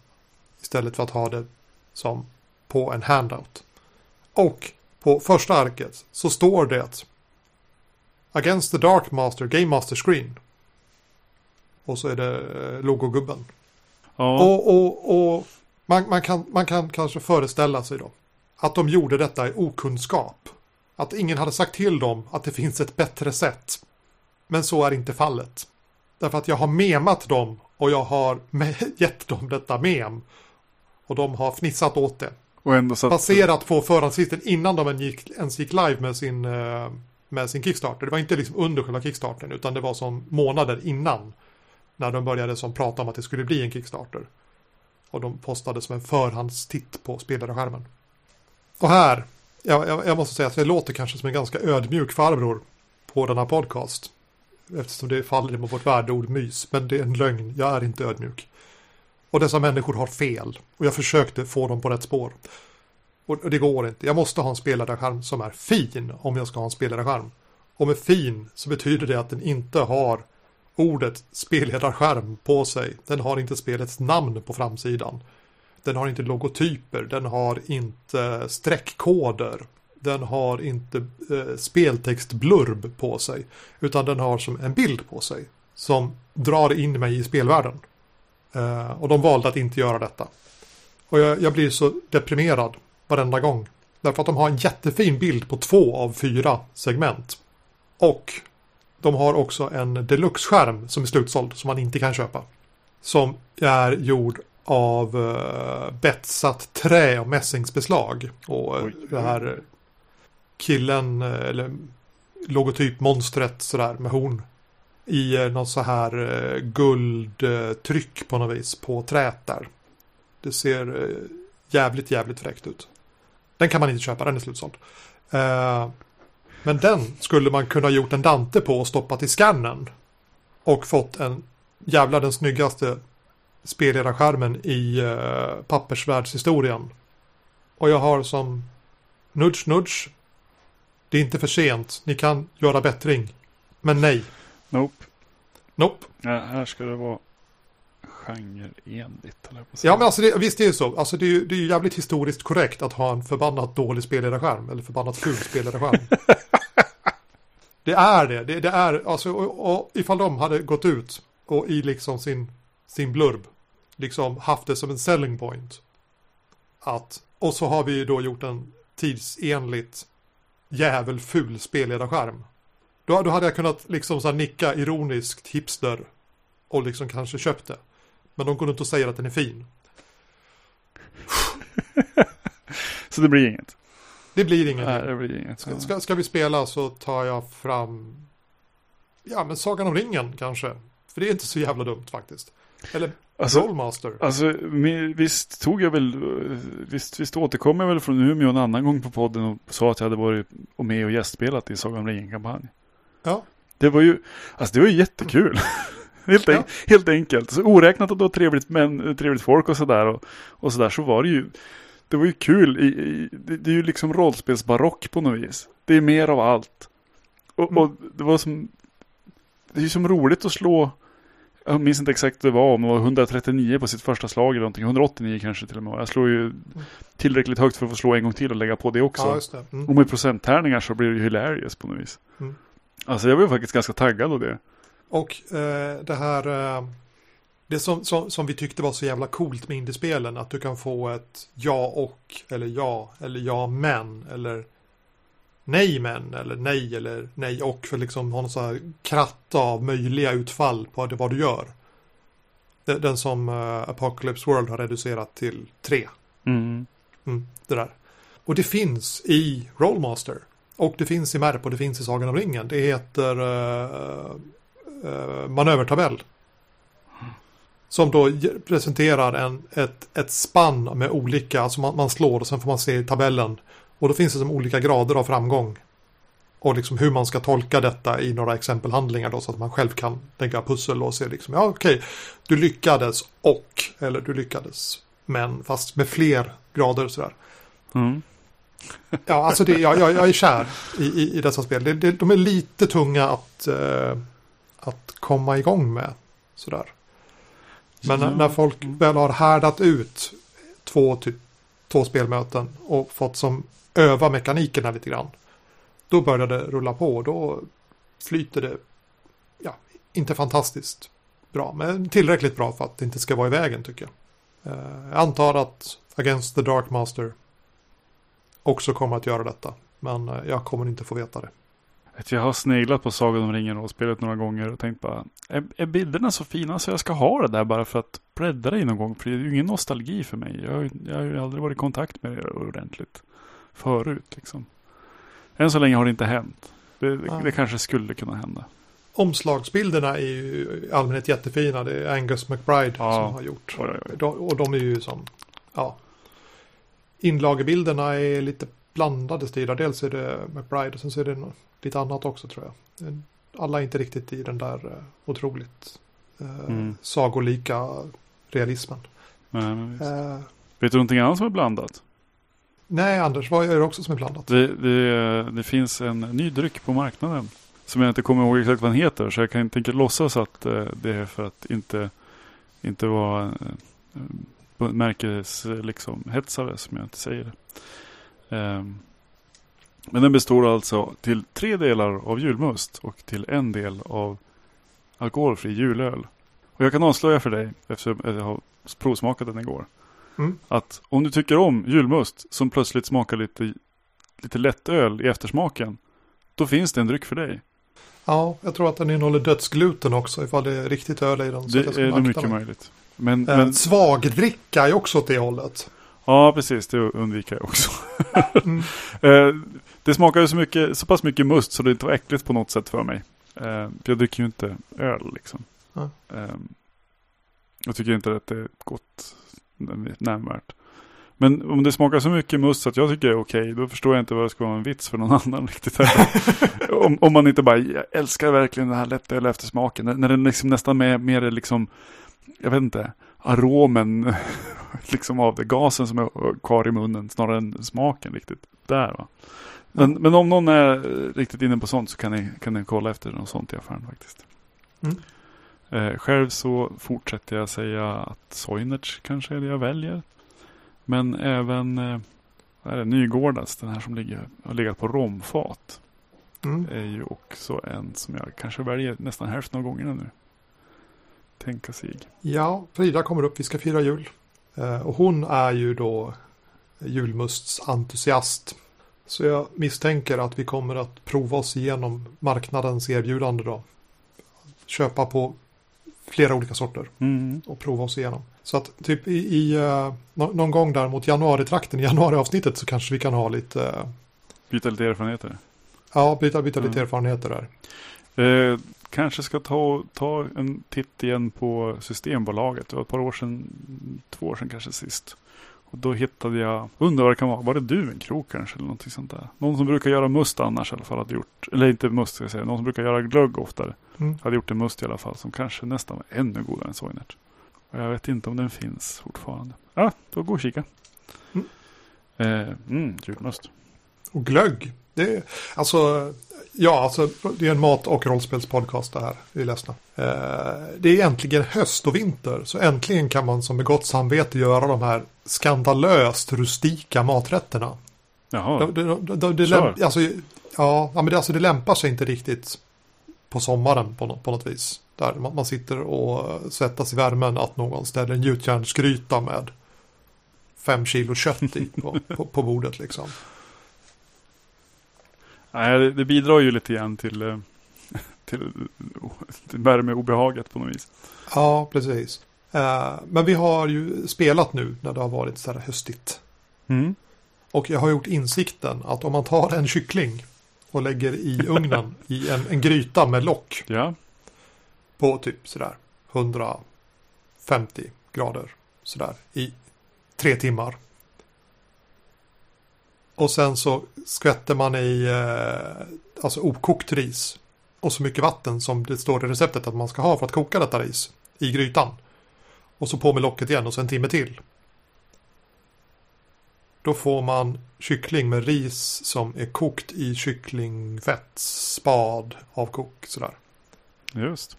S1: Istället för att ha det som på en handout. Och på första arket så står det Against the Dark Master Game Master Screen. Och så är det eh, logogubben.
S2: Ja,
S1: Och, och, och man, man, kan, man kan kanske föreställa sig då att de gjorde detta i okunskap. Att ingen hade sagt till dem att det finns ett bättre sätt. Men så är inte fallet. Därför att jag har memat dem och jag har <laughs> gett dem detta mem. Och de har fnissat åt det.
S2: och ändå satt...
S1: Baserat på förhandslistan innan de gick, ens gick live med sin, eh, med sin Kickstarter. Det var inte liksom under själva Kickstarten utan det var som månader innan. När de började som prata om att det skulle bli en Kickstarter. Och de postade som en förhandstitt på spelarskärmen. Och här, jag, jag, jag måste säga att jag låter kanske som en ganska ödmjuk farbror på denna podcast. Eftersom det faller mot vårt värdeord mys. Men det är en lögn, jag är inte ödmjuk. Och dessa människor har fel. Och jag försökte få dem på rätt spår. Och och det går inte. Jag måste ha en spelarskärm som är fin om jag ska ha en spelarskärm. Och med fin så betyder det att den inte har ordet spelledarskärm på sig. Den har inte spelets namn på framsidan. Den har inte logotyper, den har inte streckkoder. Den har inte eh, speltextblurb på sig. Utan den har som en bild på sig. Som drar in mig i spelvärlden. Eh, och de valde att inte göra detta. Och jag, jag blir så deprimerad varenda gång Därför att de har en jättefin bild på två av fyra segment. Och de har också en deluxe-skärm som är slutsåld som man inte kan köpa. Som är gjord av uh, betsat trä och mässingsbeslag. Och uh, det här killen, uh, eller logotypmonstret sådär med horn. I uh, något så här uh, guldtryck på något vis på träet där. Det ser jävligt, jävligt fräckt ut. Den kan man inte köpa, den är slutsåld. Men den skulle man kunna gjort en Dante på och stoppat i skannen. Och fått en jävla den snyggaste spelledarskärmen i uh, pappersvärldshistorien. Och jag har som nudge nudge. Det är inte för sent. Ni kan göra bättring. Men nej.
S2: Nope.
S1: Nope.
S2: Ja, här ska det vara genreenligt.
S1: Ja, men alltså det, visst är det så. Alltså det är ju det är jävligt historiskt korrekt att ha en förbannat dålig spelledarskärm. Eller förbannat ful spelledarskärm. <laughs> det är det. Det, det är, alltså, och, och, ifall de hade gått ut och i liksom sin, sin blurb liksom haft det som en selling point. Att, och så har vi då gjort en tidsenligt jävelful spelledarskärm. Då, då hade jag kunnat liksom så nicka ironiskt hipster och liksom kanske köpt det. Men de går inte och säger att den är fin. <laughs>
S2: så det blir inget?
S1: Det blir inget.
S2: Nej, det blir inget.
S1: Ska, ska, ska, vi spela så tar jag fram Ja men Sagan om ringen kanske. För det är inte så jävla dumt faktiskt. Eller alltså, Rollmaster.
S2: Alltså visst tog jag väl Visst, visst återkom jag väl från Umeå en annan gång på podden och sa att jag hade varit och med och gästspelat i Sagan om ringen-kampanj.
S1: Ja.
S2: Det var ju Alltså det var ju jättekul. <laughs> helt, ja. helt enkelt. Så oräknat att det var trevligt, men, trevligt folk och sådär. Och, och sådär så var det ju. Det var ju kul. I, i, det, det, är ju liksom rollspelsbarock på något vis. Det är mer av allt. Och, mm. och det var som. Det är ju som roligt att slå. Jag minns inte exakt det var, om det var 139 på sitt första slag eller någonting. 189 kanske till och med. Jag slår ju mm. tillräckligt högt för att få slå en gång till och lägga på det också.
S1: Ja, det. Mm.
S2: Och med procenttärningar så blir det ju hilarious på något vis. Mm. Alltså jag var ju faktiskt ganska taggad av det.
S1: Och eh, det här, eh, det som, som, som, vi tyckte var så jävla coolt med indiespelen, att du kan få ett ja och, eller ja, eller ja men, eller nej men, eller nej, eller nej och, för liksom ha någon sån här kratta av möjliga utfall på det, vad du gör. Den, som uh, Apocalypse World har reducerat till tre.
S2: Mm.
S1: Mm, det där. Och det finns i Rollmaster. Och det finns i Merp och det finns i Sagan om ringen. Det heter uh, uh, manövertabell. Som då presenterar en, ett, ett spann med olika, alltså man, man slår och sen får man se i tabellen. Och då finns det som olika grader av framgång. Och liksom hur man ska tolka detta i några exempelhandlingar då så att man själv kan lägga pussel och se liksom, ja okej, okay, du lyckades och, eller du lyckades, men fast med fler grader sådär.
S2: Mm.
S1: ja, alltså det, jag, jag, jag är kär i, i, i dessa spel. Det, det, de är lite tunga att, eh, att komma igång med. Sådär. Men ja. när folk väl har härdat ut två, typ, två spelmöten och fått som öva mekanikerna lite grann. Då börjar det rulla på och då flyter det, ja, inte fantastiskt bra, men tillräckligt bra för att det inte ska vara i vägen tycker jag. Eh, jag antar att Against the Dark Master också kommer att göra detta, men eh, jag kommer inte få veta det.
S2: Jag har sneglat på Sagan om ringen och spelat några gånger och tänkt bara, är, är bilderna så fina så jag ska ha det där bara för att bredda det någon gång? För det är ju ingen nostalgi för mig. Jag, jag har ju aldrig varit i kontakt med det ordentligt förut. Liksom. Än så länge har det inte hänt. Det, ja. det kanske skulle kunna hända.
S1: Omslagsbilderna är ju i allmänhet jättefina. Det är Angus McBride ja. som har gjort. Oj, oj, oj. Och de är ju som, ja. Inlagebilderna är lite blandade stilar. Dels är det McBride och sen så är det lite annat också tror jag. Alla är inte riktigt i den där uh, otroligt uh, mm. sagolika realismen.
S2: Nej, uh, Vet du någonting annat som är blandat?
S1: Nej, Anders, vad är det också som är blandat?
S2: Det, det, det, finns en ny dryck på marknaden. Som jag inte kommer ihåg exakt vad den heter. Så jag kan inte låtsas att det är för att inte, inte vara märkes liksom hetsare som jag inte säger. Um, men den består alltså till tre delar av julmust och till en del av alkoholfri julöl. Och jag kan avslöja för dig, eftersom jag har provsmakat den igår. Mm. Att om du tycker om julmust som plötsligt smakar lite lite lätt öl i eftersmaken. Då finns det en dryck för dig.
S1: Ja, jag tror att den innehåller dödsgluten också ifall det är riktigt öl i den. Så
S2: Det är
S1: akta
S2: mycket
S1: mig.
S2: möjligt. Men,
S1: Eh,
S2: men
S1: Svagdricka är också åt det hållet.
S2: ja, precis. Det undviker jag också.
S1: Mm. <laughs>
S2: Eh, det smakar ju så, mycket, så pass mycket must så det inte var äckligt på något sätt för mig. Eh, för jag dricker ju inte öl liksom.
S1: Ja.
S2: Eh, jag tycker inte att det är gott nämnvärt. Men om det smakar så mycket must att jag tycker det är okej, då förstår jag inte vad det ska vara en vits för någon <laughs> annan riktigt <laughs> om, om man inte bara, jag älskar verkligen den här lättöl eftersmaken. När, när den liksom nästan mer är liksom, jag vet inte, aromen <laughs> liksom av det, gasen som är kvar i munnen snarare än smaken riktigt. Där va. Men, men om någon är riktigt inne på sånt så kan ni, kan ni kolla efter något sånt i affären faktiskt.
S1: Mm.
S2: Eh, själv så fortsätter jag säga att Soinerts kanske är det jag väljer. Men även eh, är det, Nygårdas, den här som ligger, har legat på romfat.
S1: Mm.
S2: Är ju också en som jag kanske väljer nästan hälften av gångerna nu. Tänka sig.
S1: Ja, Frida kommer upp, vi ska fira jul. Eh, och hon är ju då julmustsentusiast. Så jag misstänker att vi kommer att prova oss igenom marknadens erbjudande då. Köpa på flera olika sorter
S2: Mm.
S1: och prova oss igenom. Så att typ i, i nå- någon gång där mot januaritrakten, <laughs> januariavsnittet så kanske vi kan ha lite, eh,
S2: Byta lite erfarenheter.
S1: ja, byta, byta lite
S2: Mm.
S1: erfarenheter där.
S2: Eh, kanske ska ta, ta en titt igen på Systembolaget. Det var ett par år sedan, två år sedan kanske sist. Och då hittade jag, undrar vad det kan vara, var det Duvenkrok kanske eller någonting sånt där? Någon som brukar göra must annars i alla fall hade gjort, eller inte must ska jag säga, någon som brukar göra glögg oftare.
S1: Mm.
S2: Hade gjort en must i alla fall som kanske nästan var ännu godare än Soinert. Och jag vet inte om den finns fortfarande. Ja, då gå och kika.
S1: Mm.
S2: Eh, mm, julmust.
S1: Och glögg. Det är, alltså, ja, alltså, det är en mat och rollspelspodcast det här. Vi är ledsna. Eh, det är äntligen höst och vinter. Så äntligen kan man som med gott samvete göra de här skandalöst rustika maträtterna.
S2: Jaha,
S1: Det, det, det, det, det,
S2: Kör.
S1: lämp, alltså, ja, men det, alltså, det lämpar sig inte riktigt på sommaren på, nå- på något vis. Där man, man sitter och svettas i värmen att någon ställer en gjutjärnsgryta med fem kilo kött i på, på, på bordet liksom.
S2: Nej, det, bidrar ju lite grann till, eh, <laughs> till, till värmeobehaget på något vis.
S1: Ja, precis. Eh, men vi har ju spelat nu när det har varit så här höstigt.
S2: Mm.
S1: Och jag har gjort insikten att om man tar en kyckling och lägger i <laughs> ugnen i en, en gryta med lock
S2: Ja,
S1: på typ sådär 150 grader sådär i tre timmar. Och sen så skvätter man i eh, alltså okokt ris och så mycket vatten som det står i receptet att man ska ha för att koka detta ris i grytan. Och så på med locket igen och så en timme till. Då får man kyckling med ris som är kokt i kycklingfett, spad, avkok sådär.
S2: just.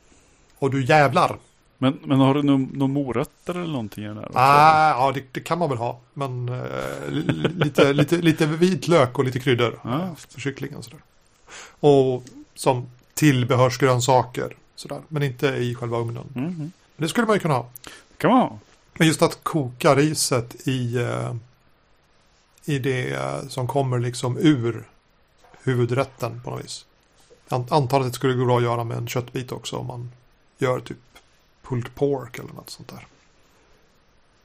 S1: Och du jävlar.
S2: Men, men har du några morötter eller någonting i den här?
S1: Ah, ja, det, det kan man väl ha. Men eh, li- lite, <laughs> lite, lite vitlök och lite kryddor
S2: Ja.
S1: eh, för kycklingen. Sådär. Och som tillbehörsgrönsaker. Sådär. Men inte i själva ugnen.
S2: Mm. Mm.
S1: Men det skulle man ju kunna ha.
S2: kan man ha.
S1: Men just att koka riset i, eh, i det eh, som kommer liksom ur huvudrätten på något vis. Ant- Antar att det skulle gå bra att göra med en köttbit också om man gör typ pulled pork eller något sånt där.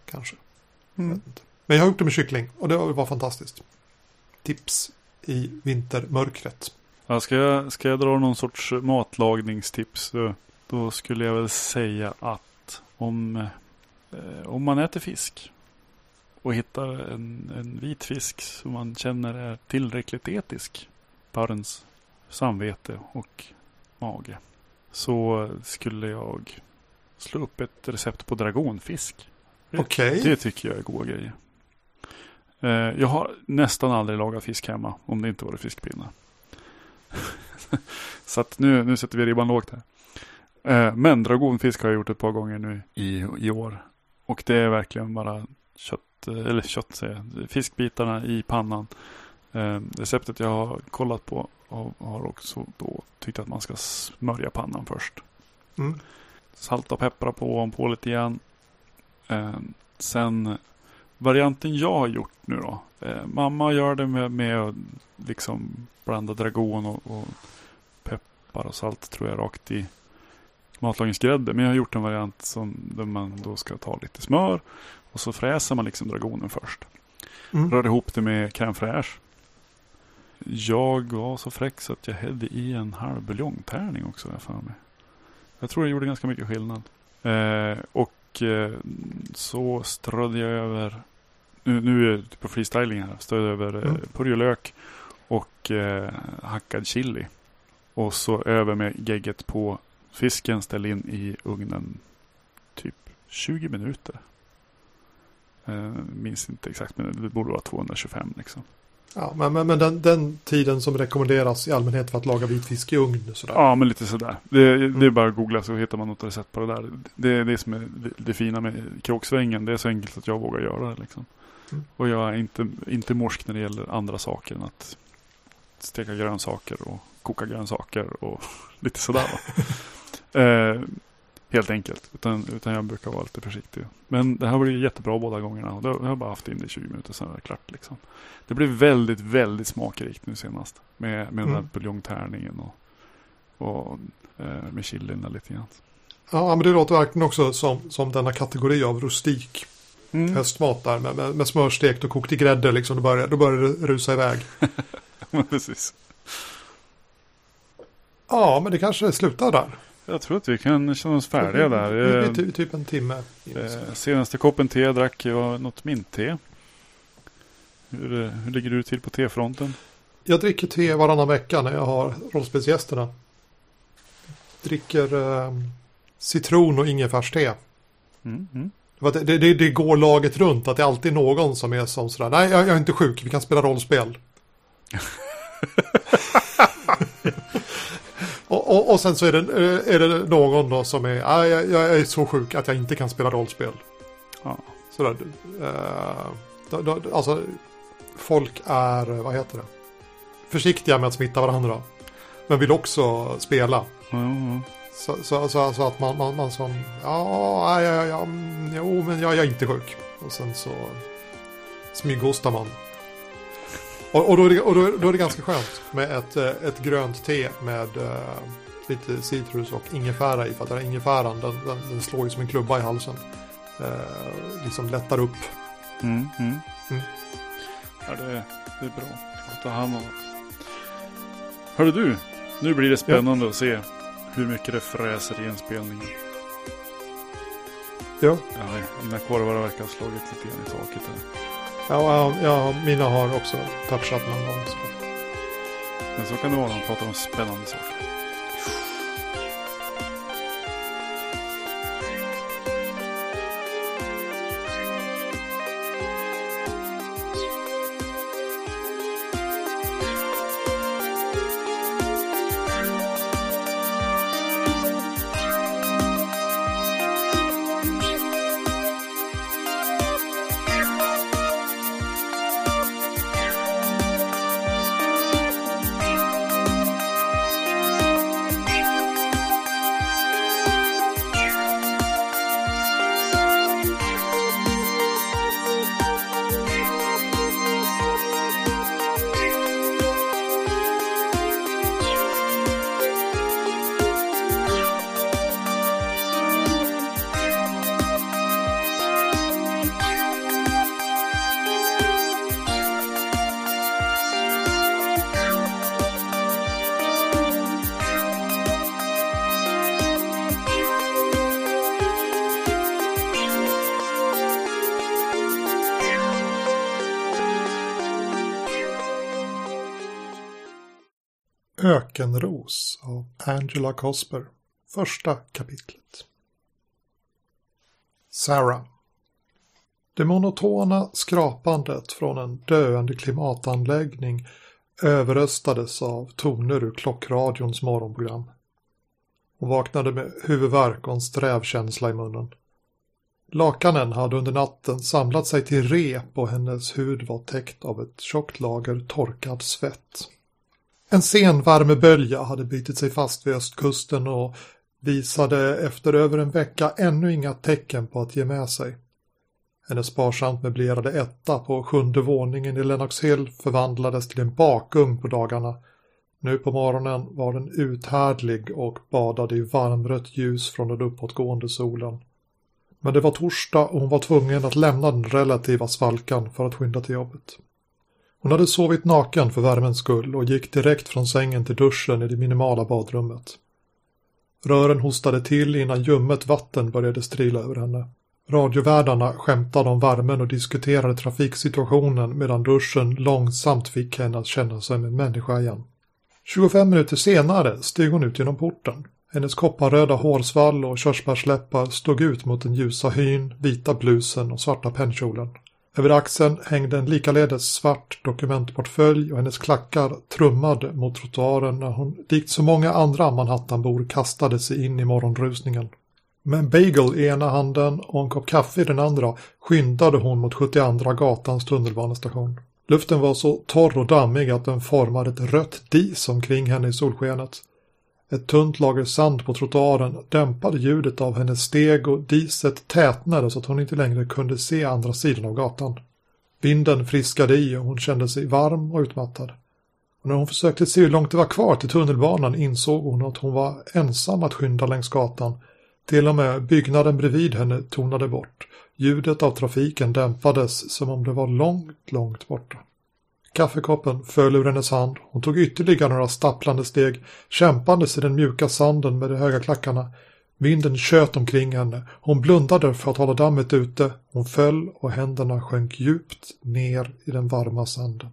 S1: Kanske. Jag
S2: Mm.
S1: vet inte. Men jag har gjort det med kyckling och det var fantastiskt. Tips i vintermörkret.
S2: Ja, ska, jag, ska jag dra någon sorts matlagningstips då, då skulle jag väl säga att om, eh, om man äter fisk och hittar en, en vit fisk som man känner är tillräckligt etisk ens samvete och mage så skulle jag slå upp ett recept på dragonfisk. Det-
S1: Okej.
S2: Det tycker jag är goda grejer. Eh, jag har nästan aldrig lagat fisk hemma om det inte varit fiskpinnar. <laughs> Så att nu, nu sätter vi ribban lågt här. Eh, men dragonfisk har jag gjort ett par gånger nu i, i år. Och det är verkligen bara kött, eh, eller kött säger jag, fiskbitarna i pannan. Receptet jag har kollat på har också då tyckt att man ska smörja pannan först.
S1: Mm.
S2: Salta och peppra på ovanpå lite grann. Eh, sen varianten jag har gjort nu då. Eh, mamma gör det med, med liksom blanda dragon och, och peppar och salt tror jag rakt i matlagningsgrädde. Men jag har gjort en variant som, där man då ska ta lite smör och så fräser man liksom dragonen först.
S1: Mm.
S2: Rör ihop det med crème fraîche. Jag var så fräck så att jag hällde i en halv buljongtärning också. Jag, för mig. Jag tror det gjorde ganska mycket skillnad. Eh, och eh, så strödde jag över, nu, nu är det på freestyling här, strödde över eh,
S1: Mm.
S2: purjolök och eh, hackad chili. Och så över med gegget på fisken, ställ in i ugnen typ 20 minuter. Eh, minns inte exakt men det borde vara 225 liksom.
S1: Ja, men men, men den, den tiden som rekommenderas i allmänhet för att laga vit fisk i ugn. Sådär.
S2: Ja, men lite sådär. Det, det är bara att googla så hittar man något recept på det där. Det är det som är det, fina med kråksvängen. Det är så enkelt att jag vågar göra det. Liksom.
S1: Mm.
S2: Och jag är inte, inte morsk när det gäller andra saker än att steka grönsaker och koka grönsaker och <laughs> lite sådär. <laughs> Eh, helt enkelt. Utan, utan jag brukar vara lite försiktig. Men det här ju jättebra båda gångerna. Och då har jag bara haft in det i 20 minuter sen är det klart. Liksom. Det blev väldigt, väldigt smakrikt nu senast. Med, med den
S1: Mm.
S2: här buljongtärningen och, och eh, med chilin lite grann.
S1: Ja, men det låter verkligen också som, som denna kategori av rustik
S2: Mm.
S1: höstmat där med, med, med smörstekt och kokt i grädde. Liksom, då, börjar, då börjar det rusa iväg. <laughs>
S2: Precis.
S1: Ja, men det kanske slutar där.
S2: Jag tror att vi kan känna oss färdiga
S1: Vi
S2: där.
S1: är
S2: Eh,
S1: ty, typ en timme.
S2: eh, senaste koppen te drack jag något mintte. Hur, eh, hur ligger du till på tefronten?
S1: Jag dricker te varannan vecka när jag har rollspelsgästerna. Dricker eh, citron och ingefärste.
S2: Mm, mm.
S1: Det, var- det, det, det går laget runt att det är alltid någon som är som sådär. Nej, jag, jag är inte sjuk. Vi kan spela rollspel. <laughs> <laughs> och, och, och sen så är det, eh, är det någon då som är. "Nej, jag, jag är så sjuk att jag inte kan spela rollspel.
S2: Ja.
S1: Sådär. Eh, då, då, alltså, folk är, vad heter det? Försiktiga med att smitta varandra. Men vill också spela.
S2: Ja.
S1: Så, så, så, så att man, man, man som, ja, ja, ja, ja, mm, jo, men jag, jag är inte sjuk. Och sen så smygostar man. Och, och, då, är det, och då, då är det ganska skönt med ett, eh, ett grönt te med eh, lite citrus och ingefära i. För att den ingefäran, den, den, den slår ju som en klubba i halsen. Eh, liksom lättar upp.
S2: Mm, mm.
S1: Mm.
S2: Ja, det, det är bra. Att ta hand om det. Hörru du, nu blir det spännande att se hur mycket det fräser i inspelningen.
S1: Ja,
S2: Ja, mina korvar verkar ha slagit lite grann i taket här
S1: ja, ja, mina har också touchat någon gång. Så.
S2: Men så kan det vara när man pratar om spännande saker.
S1: Ökenros av Angela Cosper. Första kapitlet. Sarah. Det monotona skrapandet från en döende klimatanläggning överröstades av toner ur klockradions morgonprogram. Hon vaknade med huvudvärk och en sträv känsla i munnen. Lakanen hade under natten samlat sig till rep och hennes hud var täckt av ett tjockt lager torkad svett. En sen värmebölja hade bitit sig fast vid östkusten och visade efter över en vecka ännu inga tecken på att ge med sig. Hennes sparsamt möblerade etta på sjunde våningen i Lennox Hill förvandlades till en bakugn på dagarna. Nu på morgonen var den uthärdlig och badade i varmrött ljus från den uppåtgående solen. Men det var torsdag och hon var tvungen att lämna den relativa svalkan för att skynda till jobbet. Hon hade sovit naken för värmens skull och gick direkt från sängen till duschen i det minimala badrummet. Rören hostade till innan ljummet vatten började strila över henne. Radiovärdarna skämtade om värmen och diskuterade trafiksituationen medan duschen långsamt fick henne att känna sig som en människa igen. 25 minuter senare steg hon ut genom porten. Hennes kopparröda hårsvall och körsbärsläppar stod ut mot den ljusa hyn, vita blusen och svarta pennkjolen. Över axeln hängde en likaledes svart dokumentportfölj och hennes klackar trummade mot trottoaren när hon likt så många andra Manhattanbor kastade sig in i morgonrusningen. Med en bagel i ena handen och en kopp kaffe i den andra skyndade hon mot 72 gatans tunnelbanestation. Luften var så torr och dammig att den formade ett rött dis omkring henne i solskenet. Ett tunt lager sand på trottoaren dämpade ljudet av hennes steg och diset tätnade så att hon inte längre kunde se andra sidan av gatan. Vinden friskade i och hon kände sig varm och utmattad. Och när hon försökte se hur långt det var kvar till tunnelbanan insåg hon att hon var ensam att skynda längs gatan. Till och med byggnaden bredvid henne tonade bort. Ljudet av trafiken dämpades som om det var långt, långt borta. Kaffekoppen föll ur hennes hand. Hon tog ytterligare några stapplande steg, kämpandes i den mjuka sanden med de höga klackarna. Vinden tjöt omkring henne. Hon blundade för att hålla dammet ute. Hon föll och händerna sjönk djupt ner i den varma sanden.